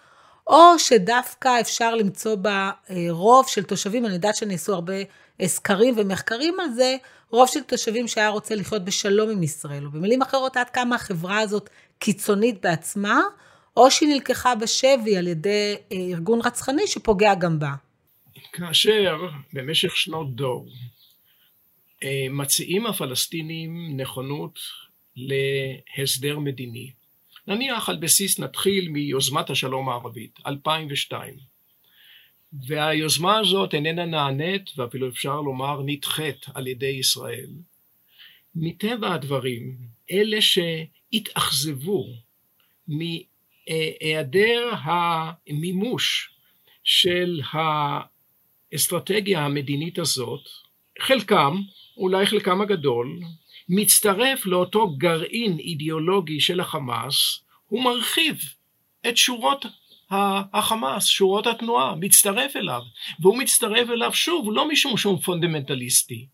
או שדווקא אפשר למצוא בה אה, רוב של תושבים, אני יודעת שנעשו הרבה סקרים ומחקרים על זה, רוב של תושבים שהיה רוצה לחיות בשלום עם ישראל, או במילים אחרות, עד כמה החברה הזאת קיצונית בעצמה, או שהיא נלקחה בשבי על ידי ארגון רצחני שפוגע גם בה. כאשר במשך שנות דור מציעים הפלסטינים נכונות להסדר מדיני. נניח על בסיס, נתחיל מיוזמת השלום הערבית, 2002. והיוזמה הזאת איננה נענית, ואפילו אפשר לומר נדחית על ידי ישראל. מטבע הדברים, אלה שהתאכזבו מהיעדר המימוש של האסטרטגיה המדינית הזאת, חלקם אולי חלקם הגדול, מצטרף לאותו גרעין אידיאולוגי של החמאס, הוא מרחיב את שורות החמאס, שורות התנועה, מצטרף אליו, והוא מצטרף אליו שוב, לא משום שהוא פונדמנטליסטי.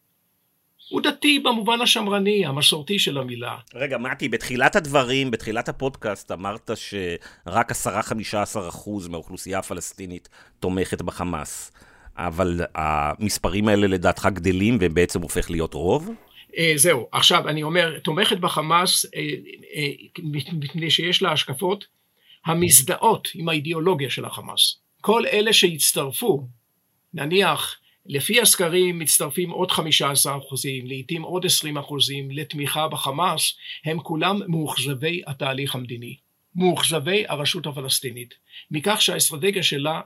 הוא דתי במובן השמרני, המסורתי של המילה. רגע, מתי, בתחילת הדברים, בתחילת הפודקאסט, אמרת שרק 10-15% מהאוכלוסייה הפלסטינית תומכת בחמאס. אבל המספרים האלה לדעתך גדלים והם בעצם הופך להיות רוב? אה, זהו, עכשיו אני אומר, תומכת בחמאס אה, אה, מפני שיש לה השקפות המזדהות עם האידיאולוגיה של החמאס. כל אלה שהצטרפו, נניח לפי הסקרים מצטרפים עוד 15 אחוזים, לעיתים עוד 20 אחוזים לתמיכה בחמאס, הם כולם מאוכזבי התהליך המדיני, מאוכזבי הרשות הפלסטינית, מכך שהאסטרטגיה שלה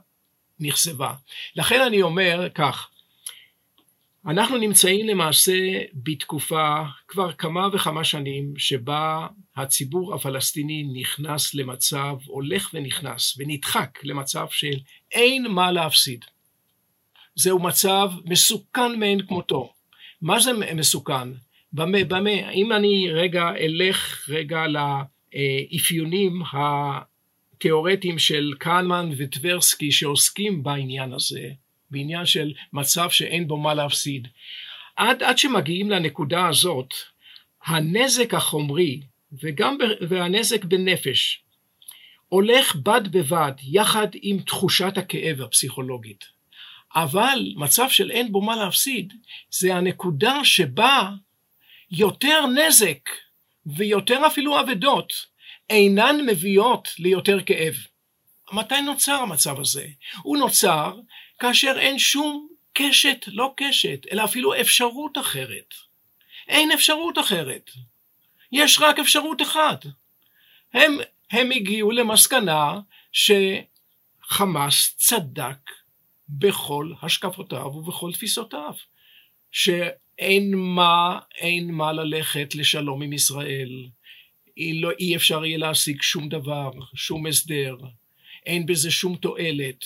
נכזבה. לכן אני אומר כך, אנחנו נמצאים למעשה בתקופה כבר כמה וכמה שנים שבה הציבור הפלסטיני נכנס למצב, הולך ונכנס ונדחק למצב של אין מה להפסיד. זהו מצב מסוכן מאין כמותו. מה זה מסוכן? במה, במה, אם אני רגע אלך רגע לאפיונים תיאורטיים של קהנמן וטברסקי שעוסקים בעניין הזה, בעניין של מצב שאין בו מה להפסיד. עד, עד שמגיעים לנקודה הזאת, הנזק החומרי וגם והנזק בנפש הולך בד בבד יחד עם תחושת הכאב הפסיכולוגית. אבל מצב של אין בו מה להפסיד זה הנקודה שבה יותר נזק ויותר אפילו אבדות אינן מביאות ליותר כאב. מתי נוצר המצב הזה? הוא נוצר כאשר אין שום קשת, לא קשת, אלא אפילו אפשרות אחרת. אין אפשרות אחרת. יש רק אפשרות אחת. הם, הם הגיעו למסקנה שחמאס צדק בכל השקפותיו ובכל תפיסותיו. שאין מה, אין מה ללכת לשלום עם ישראל. לא, אי אפשר יהיה להשיג שום דבר, שום הסדר, אין בזה שום תועלת.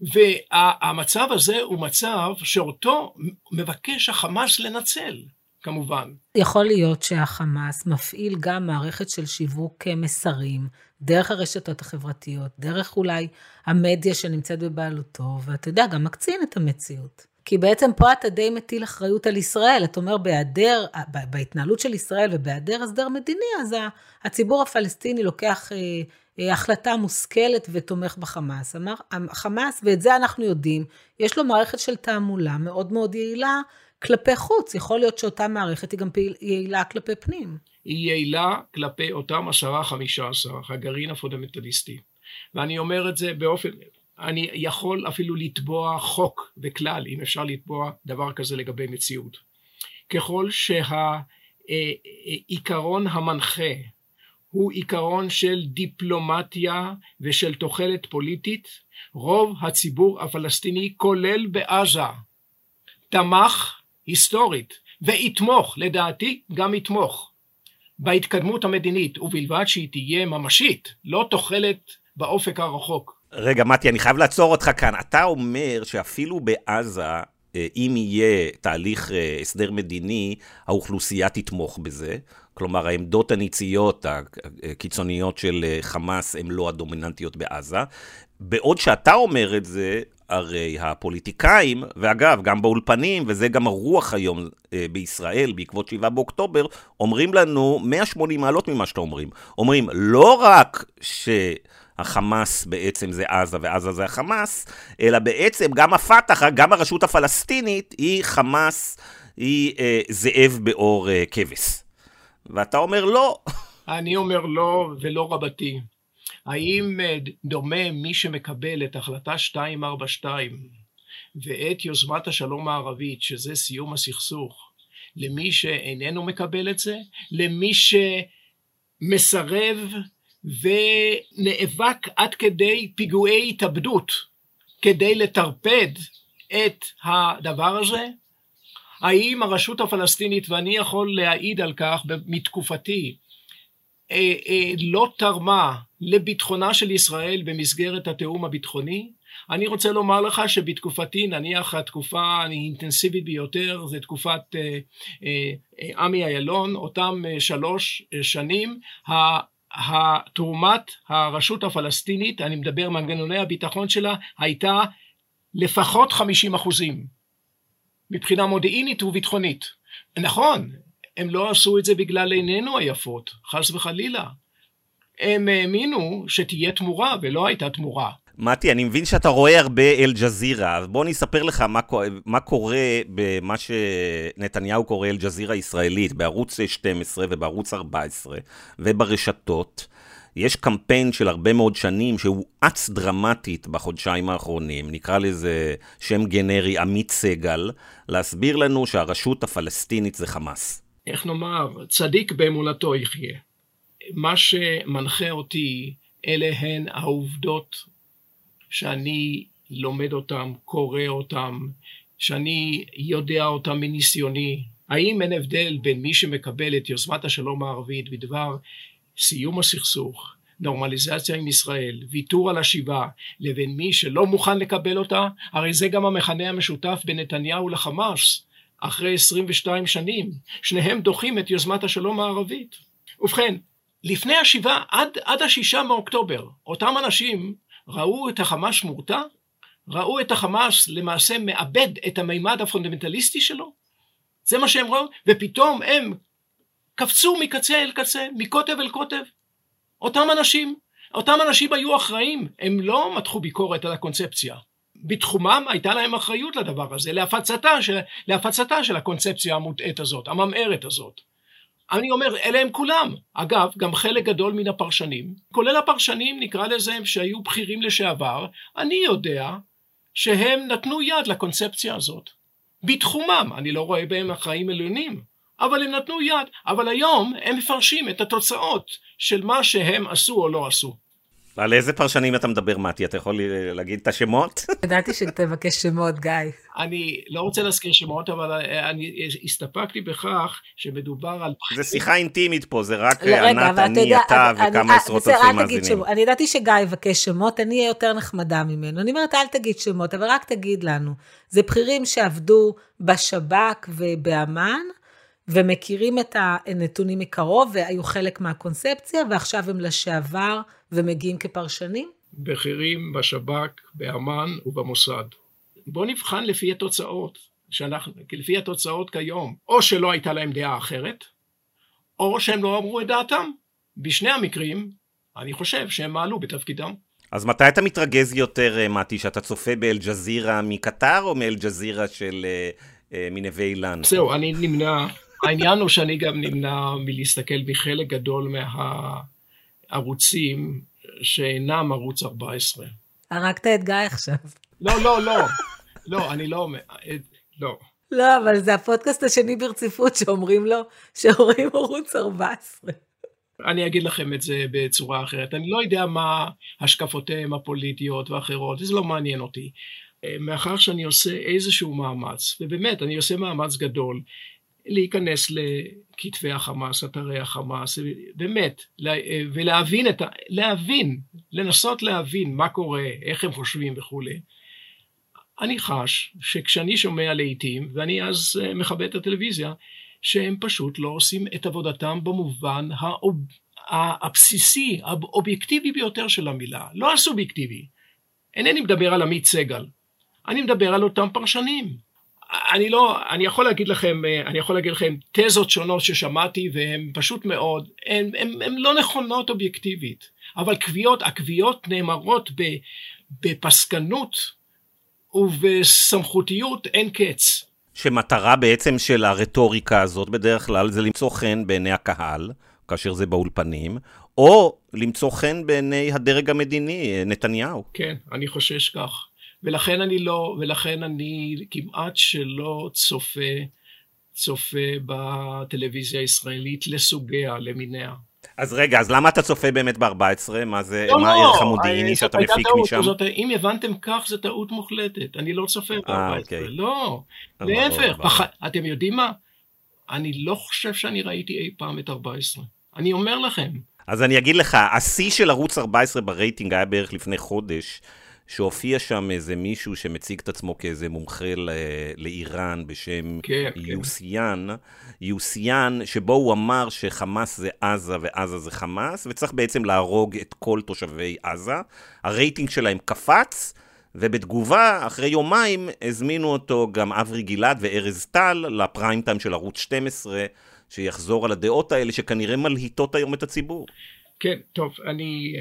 והמצב הזה הוא מצב שאותו מבקש החמאס לנצל, כמובן. יכול להיות שהחמאס מפעיל גם מערכת של שיווק מסרים, דרך הרשתות החברתיות, דרך אולי המדיה שנמצאת בבעלותו, ואתה יודע, גם מקצין את המציאות. כי בעצם פה אתה די מטיל אחריות על ישראל. אתה אומר, בהיעדר, בהתנהלות של ישראל ובהיעדר הסדר מדיני, אז הציבור הפלסטיני לוקח אה, אה, החלטה מושכלת ותומך בחמאס. אמר, החמאס, ואת זה אנחנו יודעים, יש לו מערכת של תעמולה מאוד מאוד יעילה כלפי חוץ. יכול להיות שאותה מערכת היא גם יעילה כלפי פנים. היא יעילה כלפי אותם עשרה, חמישה עשר, הגרעין הפונדמנטליסטי. ואני אומר את זה באופן, אני יכול אפילו לתבוע חוק וכלל, אם אפשר לתבוע דבר כזה לגבי מציאות. ככל שהעיקרון המנחה הוא עיקרון של דיפלומטיה ושל תוחלת פוליטית, רוב הציבור הפלסטיני, כולל בעזה, תמך היסטורית, ויתמוך, לדעתי גם יתמוך, בהתקדמות המדינית, ובלבד שהיא תהיה ממשית, לא תוחלת באופק הרחוק. רגע, מתי, אני חייב לעצור אותך כאן. אתה אומר שאפילו בעזה, אה, אם יהיה תהליך אה, הסדר מדיני, האוכלוסייה תתמוך בזה. כלומר, העמדות הניציות הקיצוניות של אה, חמאס הן לא הדומיננטיות בעזה. בעוד שאתה אומר את זה, הרי הפוליטיקאים, ואגב, גם באולפנים, וזה גם הרוח היום אה, בישראל, בעקבות 7 באוקטובר, אומרים לנו 180 מעלות ממה שאתם אומרים. אומרים, לא רק ש... החמאס בעצם זה עזה ועזה זה החמאס, אלא בעצם גם הפת"ח, גם הרשות הפלסטינית, היא חמאס, היא אה, זאב באור אה, כבש. ואתה אומר לא. אני אומר לא ולא רבתי. האם אה, דומה מי שמקבל את החלטה 242 ואת יוזמת השלום הערבית, שזה סיום הסכסוך, למי שאיננו מקבל את זה? למי שמסרב ונאבק עד כדי פיגועי התאבדות כדי לטרפד את הדבר הזה? האם הרשות הפלסטינית, ואני יכול להעיד על כך מתקופתי, אה, אה, לא תרמה לביטחונה של ישראל במסגרת התיאום הביטחוני? אני רוצה לומר לך שבתקופתי, נניח התקופה האינטנסיבית ביותר, זה תקופת אה, עמי אילון, אותם שלוש שנים, תרומת הרשות הפלסטינית, אני מדבר מנגנוני הביטחון שלה, הייתה לפחות 50 אחוזים, מבחינה מודיעינית וביטחונית. נכון, הם לא עשו את זה בגלל עינינו היפות, חס וחלילה. הם האמינו שתהיה תמורה, ולא הייתה תמורה. מתי, אני מבין שאתה רואה הרבה אל-ג'זירה, אז בוא אני אספר לך מה, מה קורה במה שנתניהו קורא אל-ג'זירה ישראלית, בערוץ 12 ובערוץ 14 וברשתות. יש קמפיין של הרבה מאוד שנים שהוא אץ דרמטית בחודשיים האחרונים, נקרא לזה שם גנרי עמית סגל, להסביר לנו שהרשות הפלסטינית זה חמאס. איך נאמר, צדיק באמונתו יחיה. מה שמנחה אותי אלה הן העובדות שאני לומד אותם, קורא אותם, שאני יודע אותם מניסיוני. האם אין הבדל בין מי שמקבל את יוזמת השלום הערבית בדבר סיום הסכסוך, נורמליזציה עם ישראל, ויתור על השיבה, לבין מי שלא מוכן לקבל אותה? הרי זה גם המכנה המשותף בין נתניהו לחמאס. אחרי 22 שנים, שניהם דוחים את יוזמת השלום הערבית. ובכן, לפני השבעה, עד, עד השישה מאוקטובר, אותם אנשים ראו את החמאס מורתע? ראו את החמאס למעשה מאבד את המימד הפונדמנטליסטי שלו? זה מה שהם ראו, ופתאום הם קפצו מקצה אל קצה, מקוטב אל קוטב. אותם אנשים, אותם אנשים היו אחראים, הם לא מתחו ביקורת על הקונספציה. בתחומם הייתה להם אחריות לדבר הזה, להפצתה של, להפצתה של הקונספציה המוטעית הזאת, הממארת הזאת. אני אומר, אלה הם כולם. אגב, גם חלק גדול מן הפרשנים, כולל הפרשנים, נקרא לזה, שהיו בכירים לשעבר, אני יודע שהם נתנו יד לקונספציה הזאת. בתחומם, אני לא רואה בהם אחראים עליונים, אבל הם נתנו יד. אבל היום הם מפרשים את התוצאות של מה שהם עשו או לא עשו. על איזה פרשנים אתה מדבר, מתי? אתה יכול להגיד את השמות? *laughs* ידעתי שתבקש שמות, גיא. אני לא רוצה להזכיר שמות, אבל אני הסתפקתי בכך שמדובר על... זה שיחה אינטימית פה, זה רק ענת, אני, אתה וכמה עשרות אלפי מאזינים. אני ידעתי שגיא יבקש שמות, אני אהיה יותר נחמדה ממנו. אני אומרת, אל תגיד שמות, אבל רק תגיד לנו. זה בכירים שעבדו בשב"כ ובאמ"ן, ומכירים את הנתונים מקרוב, והיו חלק מהקונספציה, ועכשיו הם לשעבר ומגיעים כפרשנים? בכירים בשב"כ, באמ"ן ובמוסד. בואו נבחן לפי התוצאות, שאנחנו, לפי התוצאות כיום, או שלא הייתה להם דעה אחרת, או שהם לא אמרו את דעתם. בשני המקרים, אני חושב שהם מעלו בתפקידם. אז מתי אתה מתרגז יותר, אה, מתי, שאתה צופה באל-ג'זירה מקטר, או מאל-ג'זירה של אה, אה, מנווה אילן? זהו, אני נמנע, העניין הוא שאני גם נמנע מלהסתכל מחלק גדול מהערוצים שאינם ערוץ 14. הרגת את גיא עכשיו. לא, לא, לא. לא, אני לא אומר, לא. לא, אבל זה הפודקאסט השני ברציפות שאומרים לו שרואים ערוץ 14. אני אגיד לכם את זה בצורה אחרת. אני לא יודע מה השקפותיהם הפוליטיות ואחרות, זה לא מעניין אותי. מאחר שאני עושה איזשהו מאמץ, ובאמת, אני עושה מאמץ גדול, להיכנס לכתבי החמאס, אתרי החמאס, באמת, ולהבין את ה... להבין, לנסות להבין מה קורה, איך הם חושבים וכולי. אני חש שכשאני שומע לעיתים, ואני אז אה, מכבד את הטלוויזיה, שהם פשוט לא עושים את עבודתם במובן האוב... הבסיסי, האובייקטיבי ביותר של המילה, לא הסובייקטיבי. אינני מדבר על עמית סגל, אני מדבר על אותם פרשנים. אני לא, אני יכול להגיד לכם, אני יכול להגיד לכם תזות שונות ששמעתי והן פשוט מאוד, הן, הן, הן לא נכונות אובייקטיבית, אבל קביעות, הקביעות נאמרות בפסקנות ובסמכותיות אין קץ. שמטרה בעצם של הרטוריקה הזאת בדרך כלל זה למצוא חן בעיני הקהל, כאשר זה באולפנים, או למצוא חן בעיני הדרג המדיני, נתניהו. כן, אני חושש כך. ולכן אני לא, ולכן אני כמעט שלא צופה, צופה בטלוויזיה הישראלית לסוגיה, למיניה. אז רגע, אז למה אתה צופה באמת ב-14? מה זה, לא, מה הערך לא, המודיעיני שאתה מפיק טעות, משם? זאת, אם הבנתם כך, זו טעות מוחלטת. אני לא צופה ב-14. אה, אוקיי. לא, להפך. פח... אתם יודעים מה? אני לא חושב שאני ראיתי אי פעם את 14. אני אומר לכם. אז אני אגיד לך, השיא של ערוץ 14 ברייטינג היה בערך לפני חודש. שהופיע שם איזה מישהו שמציג את עצמו כאיזה מומחה ל- לאיראן בשם כן, כן. יוסיאן, כן. יוסיאן, שבו הוא אמר שחמאס זה עזה ועזה זה חמאס, וצריך בעצם להרוג את כל תושבי עזה. הרייטינג שלהם קפץ, ובתגובה, אחרי יומיים, הזמינו אותו גם אברי גלעד וארז טל לפריים טיים של ערוץ 12, שיחזור על הדעות האלה שכנראה מלהיטות היום את הציבור. כן, טוב, אני...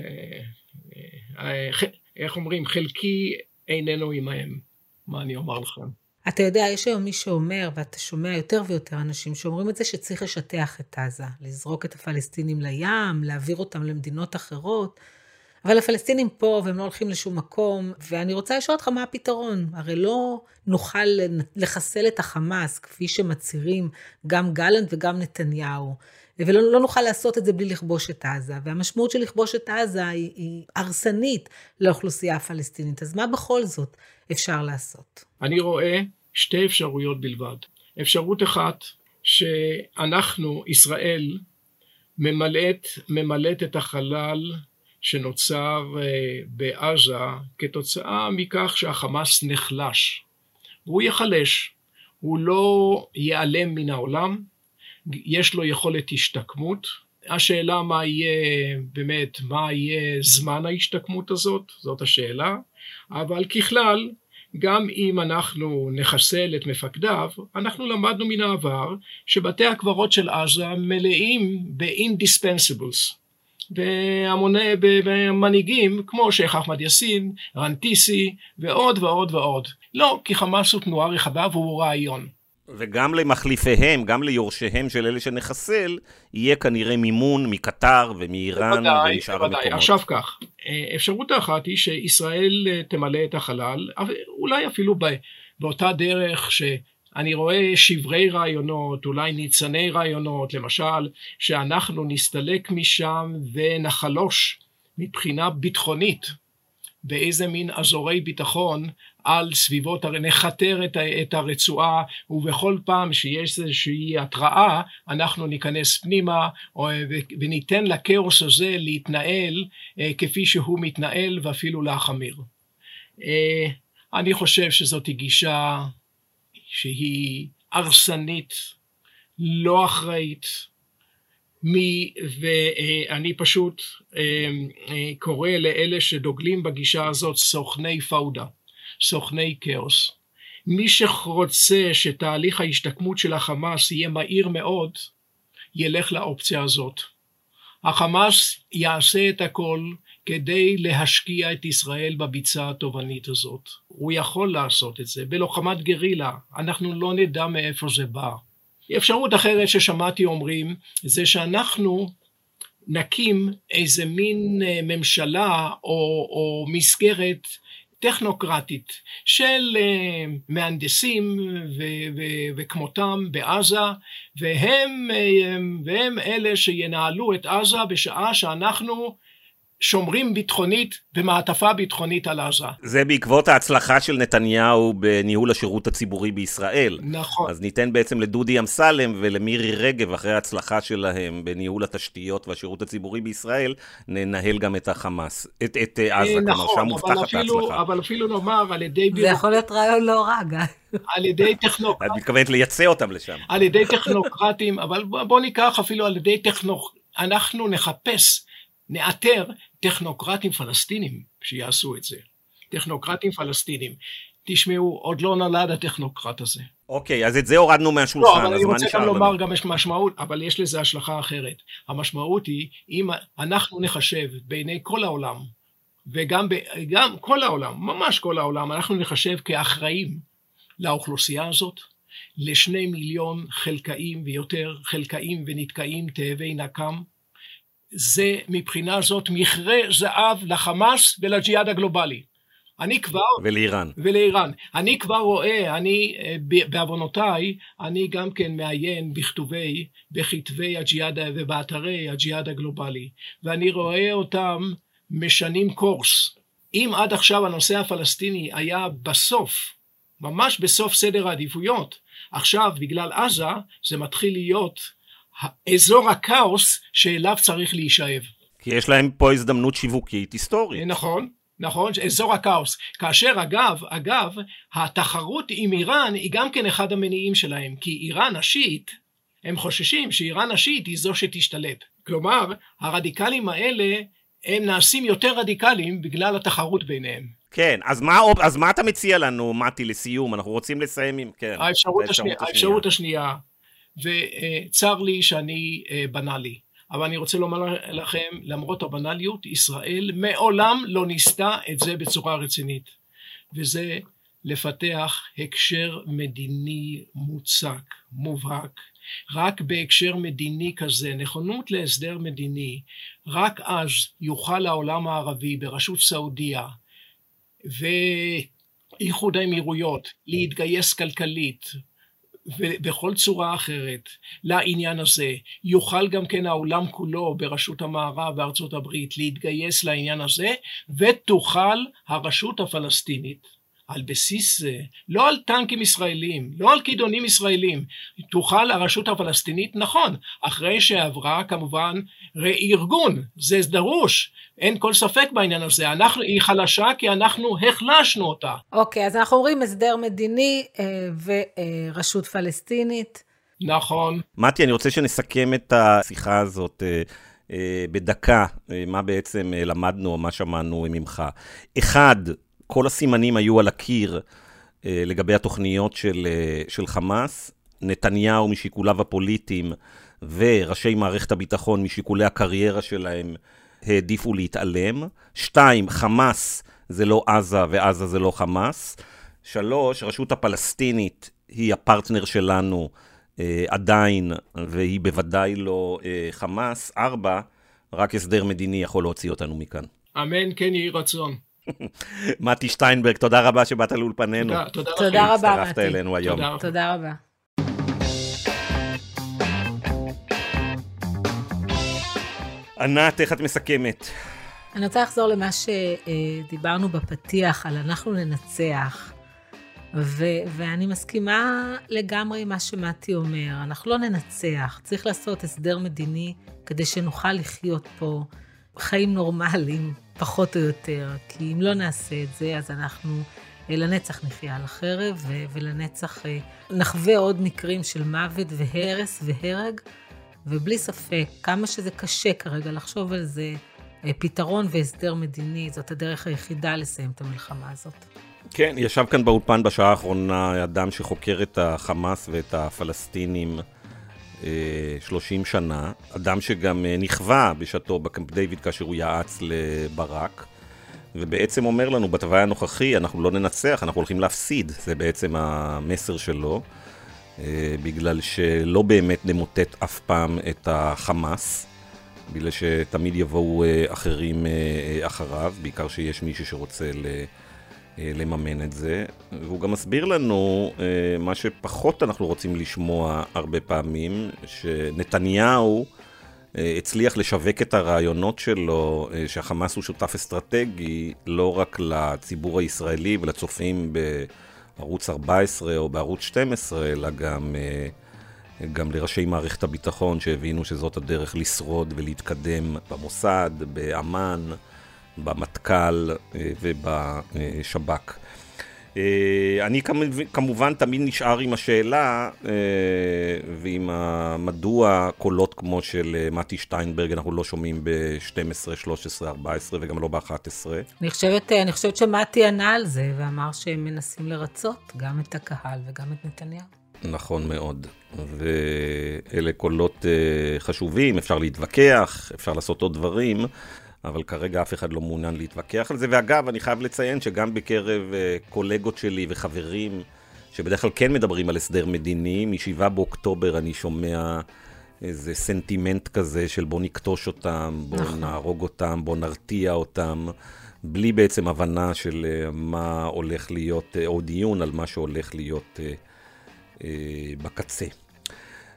איך אומרים, חלקי איננו עמהם. מה אני אומר לכם? אתה יודע, יש היום מי שאומר, ואתה שומע יותר ויותר אנשים שאומרים את זה, שצריך לשטח את עזה, לזרוק את הפלסטינים לים, להעביר אותם למדינות אחרות. אבל הפלסטינים פה והם לא הולכים לשום מקום, ואני רוצה לשאול אותך מה הפתרון. הרי לא נוכל לחסל את החמאס, כפי שמצהירים גם גלנט וגם נתניהו. ולא לא נוכל לעשות את זה בלי לכבוש את עזה. והמשמעות של לכבוש את עזה היא, היא הרסנית לאוכלוסייה הפלסטינית. אז מה בכל זאת אפשר לעשות? אני רואה שתי אפשרויות בלבד. אפשרות אחת, שאנחנו, ישראל, ממלאת, ממלאת את החלל שנוצר אה, בעזה כתוצאה מכך שהחמאס נחלש. והוא ייחלש, הוא לא ייעלם מן העולם, יש לו יכולת השתקמות. השאלה מה יהיה, באמת, מה יהיה זמן ההשתקמות הזאת, זאת השאלה, אבל ככלל, גם אם אנחנו נחסל את מפקדיו, אנחנו למדנו מן העבר שבתי הקברות של עזה מלאים ב-indispensables, בהמוני, במנהיגים כמו שייח' אחמד יאסין, רנטיסי ועוד ועוד ועוד. לא, כי חמאס הוא תנועה רחבה והוא רעיון. וגם למחליפיהם, גם ליורשיהם של אלה שנחסל, יהיה כנראה מימון מקטר ומאיראן ומשאר המקומות. בוודאי, עכשיו כך, אפשרות האחת היא שישראל אה, תמלא את החלל, אולי אפילו באותה דרך שאני רואה שברי רעיונות, אולי ניצני רעיונות, למשל, שאנחנו נסתלק משם ונחלוש מבחינה ביטחונית באיזה מין אזורי ביטחון על סביבות, נכתר את הרצועה ובכל פעם שיש איזושהי התראה אנחנו ניכנס פנימה וניתן לכאוס הזה להתנהל אה, כפי שהוא מתנהל ואפילו להחמיר. אה, אני חושב שזאת גישה שהיא הרסנית, לא אחראית, מי, ואני פשוט אה, קורא לאלה שדוגלים בגישה הזאת סוכני פאודה. סוכני כאוס. מי שרוצה שתהליך ההשתקמות של החמאס יהיה מהיר מאוד, ילך לאופציה הזאת. החמאס יעשה את הכל כדי להשקיע את ישראל בביצה התובענית הזאת. הוא יכול לעשות את זה בלוחמת גרילה, אנחנו לא נדע מאיפה זה בא. אפשרות אחרת ששמעתי אומרים זה שאנחנו נקים איזה מין אה, ממשלה או, או מסגרת טכנוקרטית של אה, מהנדסים וכמותם בעזה, והם, אה, והם אלה שינהלו את עזה בשעה שאנחנו שומרים ביטחונית במעטפה ביטחונית על עזה. זה בעקבות ההצלחה של נתניהו בניהול השירות הציבורי בישראל. נכון. אז ניתן בעצם לדודי אמסלם ולמירי רגב, אחרי ההצלחה שלהם בניהול התשתיות והשירות הציבורי בישראל, ננהל גם את החמאס, את, את אה, עזה, נכון, כלומר שם מובטחת ההצלחה. אבל אפילו נאמר על ידי... זה יכול להיות רעיון לא רע, גיא. על ידי טכנוקרטים. את מתכוונת לייצא אותם לשם. על ידי טכנוקרטים, אבל בוא ניקח אפילו על ידי טכנוק... אנחנו נחפש, נאתר טכנוקרטים פלסטינים שיעשו את זה. טכנוקרטים פלסטינים. תשמעו, עוד לא נולד הטכנוקרט הזה. אוקיי, אז את זה הורדנו מהשולחן, לא, אבל אני רוצה גם לומר לנו? גם יש משמעות, אבל יש לזה השלכה אחרת. המשמעות היא, אם אנחנו נחשב בעיני כל העולם, וגם ב, גם כל העולם, ממש כל העולם, אנחנו נחשב כאחראים לאוכלוסייה הזאת, לשני מיליון חלקאים ויותר חלקאים ונתקעים תאבי נקם, זה מבחינה זאת מכרה זהב לחמאס ולג'יהאד הגלובלי. אני כבר... ולאיראן. ולאיראן. אני כבר רואה, אני, אה, בעוונותיי, אני גם כן מעיין בכתובי, בכתבי הג'יהאד ובאתרי הג'יהאד הגלובלי, ואני רואה אותם משנים קורס. אם עד עכשיו הנושא הפלסטיני היה בסוף, ממש בסוף סדר העדיפויות, עכשיו בגלל עזה זה מתחיל להיות אזור הכאוס שאליו צריך להישאב. כי יש להם פה הזדמנות שיווקית היסטורית. נכון, נכון, אזור הכאוס. כאשר אגב, אגב, התחרות עם איראן היא גם כן אחד המניעים שלהם, כי איראן השיעית, הם חוששים שאיראן השיעית היא זו שתשתלט. כלומר, הרדיקלים האלה הם נעשים יותר רדיקליים בגלל התחרות ביניהם. כן, אז מה, אז מה אתה מציע לנו, מתי, לסיום? אנחנו רוצים לסיים עם... כן, האפשרות, השנייה, האפשרות השנייה, וצר לי שאני אה, בנאלי, אבל אני רוצה לומר לכם, למרות הבנאליות, ישראל מעולם לא ניסתה את זה בצורה רצינית, וזה לפתח הקשר מדיני מוצק, מובהק. רק בהקשר מדיני כזה, נכונות להסדר מדיני, רק אז יוכל העולם הערבי בראשות סעודיה ואיחוד האמירויות להתגייס כלכלית ובכל צורה אחרת לעניין הזה. יוכל גם כן העולם כולו בראשות המערב וארצות הברית להתגייס לעניין הזה ותוכל הרשות הפלסטינית על בסיס זה, לא על טנקים ישראלים, לא על כידונים ישראלים, תוכל הרשות הפלסטינית, נכון, אחרי שעברה כמובן ארגון, זה דרוש, אין כל ספק בעניין הזה, אנחנו, היא חלשה כי אנחנו החלשנו אותה. אוקיי, אז אנחנו אומרים הסדר מדיני אה, ורשות פלסטינית. נכון. מתי, אני רוצה שנסכם את השיחה הזאת. אה, אה, בדקה, מה בעצם למדנו או מה שמענו ממך. אחד, כל הסימנים היו על הקיר אה, לגבי התוכניות של, אה, של חמאס. נתניהו משיקוליו הפוליטיים וראשי מערכת הביטחון משיקולי הקריירה שלהם העדיפו להתעלם. שתיים, חמאס זה לא עזה ועזה זה לא חמאס. שלוש, הרשות הפלסטינית היא הפרטנר שלנו אה, עדיין, והיא בוודאי לא אה, חמאס. ארבע, רק הסדר מדיני יכול להוציא אותנו מכאן. אמן, כן יהי רצון. *laughs* מתי שטיינברג, תודה רבה שבאת לאולפננו. תודה, רבה, מתי. הצטרפת אלינו היום. תודה, תודה רבה. ענת, איך את מסכמת? אני רוצה לחזור למה שדיברנו בפתיח, על אנחנו ננצח. ו- ואני מסכימה לגמרי עם מה שמתי אומר. אנחנו לא ננצח, צריך לעשות הסדר מדיני כדי שנוכל לחיות פה חיים נורמליים, פחות או יותר, כי אם לא נעשה את זה, אז אנחנו אה, לנצח נחיה על החרב, ולנצח אה, נחווה עוד מקרים של מוות והרס והרג, ובלי ספק, כמה שזה קשה כרגע לחשוב על זה, אה, פתרון והסדר מדיני, זאת הדרך היחידה לסיים את המלחמה הזאת. כן, ישב כאן באולפן בשעה האחרונה אדם שחוקר את החמאס ואת הפלסטינים 30 שנה, אדם שגם אה, נכווה בשעתו בקמפ דיוויד כאשר הוא יעץ לברק, ובעצם אומר לנו בתוואי הנוכחי, אנחנו לא ננצח, אנחנו הולכים להפסיד, זה בעצם המסר שלו, אה, בגלל שלא באמת נמוטט אף פעם את החמאס, בגלל שתמיד יבואו אה, אחרים אחריו, בעיקר שיש מישהו שרוצה ל... אה, לממן את זה, והוא גם מסביר לנו אה, מה שפחות אנחנו רוצים לשמוע הרבה פעמים, שנתניהו אה, הצליח לשווק את הרעיונות שלו, שהחמאס הוא שותף אסטרטגי, לא רק לציבור הישראלי ולצופים בערוץ 14 או בערוץ 12, אלא גם, גם לראשי מערכת הביטחון שהבינו שזאת הדרך לשרוד ולהתקדם במוסד, באמ"ן. במטכ"ל אה, ובשב"כ. אה, אני כמובן תמיד נשאר עם השאלה אה, ועם מדוע קולות כמו של מתי שטיינברג אנחנו לא שומעים ב-12, 13, 14 וגם לא ב-11. אני חושבת, אני חושבת שמתי ענה על זה ואמר שהם מנסים לרצות גם את הקהל וגם את נתניהו. נכון מאוד, ואלה קולות חשובים, אפשר להתווכח, אפשר לעשות עוד דברים. אבל כרגע אף אחד לא מעוניין להתווכח על זה. ואגב, אני חייב לציין שגם בקרב uh, קולגות שלי וחברים, שבדרך כלל כן מדברים על הסדר מדיני, מ-7 באוקטובר אני שומע איזה סנטימנט כזה של בוא נכתוש אותם, בוא נכון. נהרוג אותם, בוא נרתיע אותם, בלי בעצם הבנה של uh, מה הולך להיות, uh, או דיון על מה שהולך להיות uh, uh, בקצה.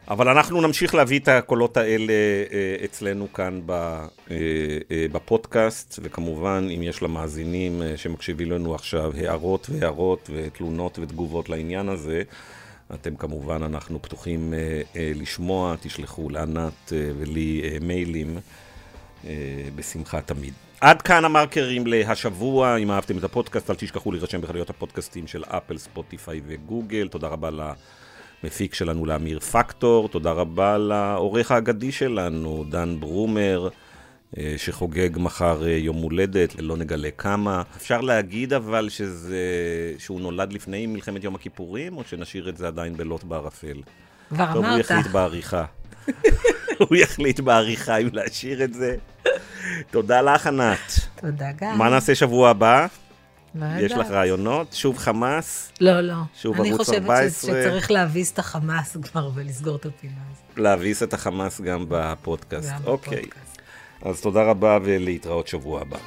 אבל אנחנו נמשיך להביא את הקולות האלה אה, אצלנו כאן אה, אה, בפודקאסט, וכמובן, אם יש למאזינים שמקשיבים לנו עכשיו הערות והערות ותלונות ותגובות לעניין הזה, אתם כמובן, אנחנו פתוחים לשמוע, תשלחו לענת ולי מיילים בשמחה תמיד. עד כאן המרקרים להשבוע, אם אהבתם את הפודקאסט, אל תשכחו להירשם בחנויות הפודקאסטים של אפל, ספוטיפיי וגוגל. תודה רבה ל... המפיק שלנו לאמיר פקטור, תודה רבה לעורך האגדי שלנו, דן ברומר, אה, שחוגג מחר אה, יום הולדת, לא נגלה כמה. אפשר להגיד אבל שזה, שהוא נולד לפני מלחמת יום הכיפורים, או שנשאיר את זה עדיין בלוט בערפל? כבר אמרת. טוב, הוא יחליט בעריכה. הוא יחליט בעריכה אם להשאיר את זה. תודה לך, ענת. תודה גם. מה נעשה שבוע הבא? יש לך רעיונות? שוב חמאס? לא, לא. שוב ערוץ 14? אני חושבת שצריך להביס את החמאס כבר ולסגור את הפינה הזאת. להביס את החמאס גם בפודקאסט. גם אוקיי. בפודקאסט. אז תודה רבה ולהתראות שבוע הבא.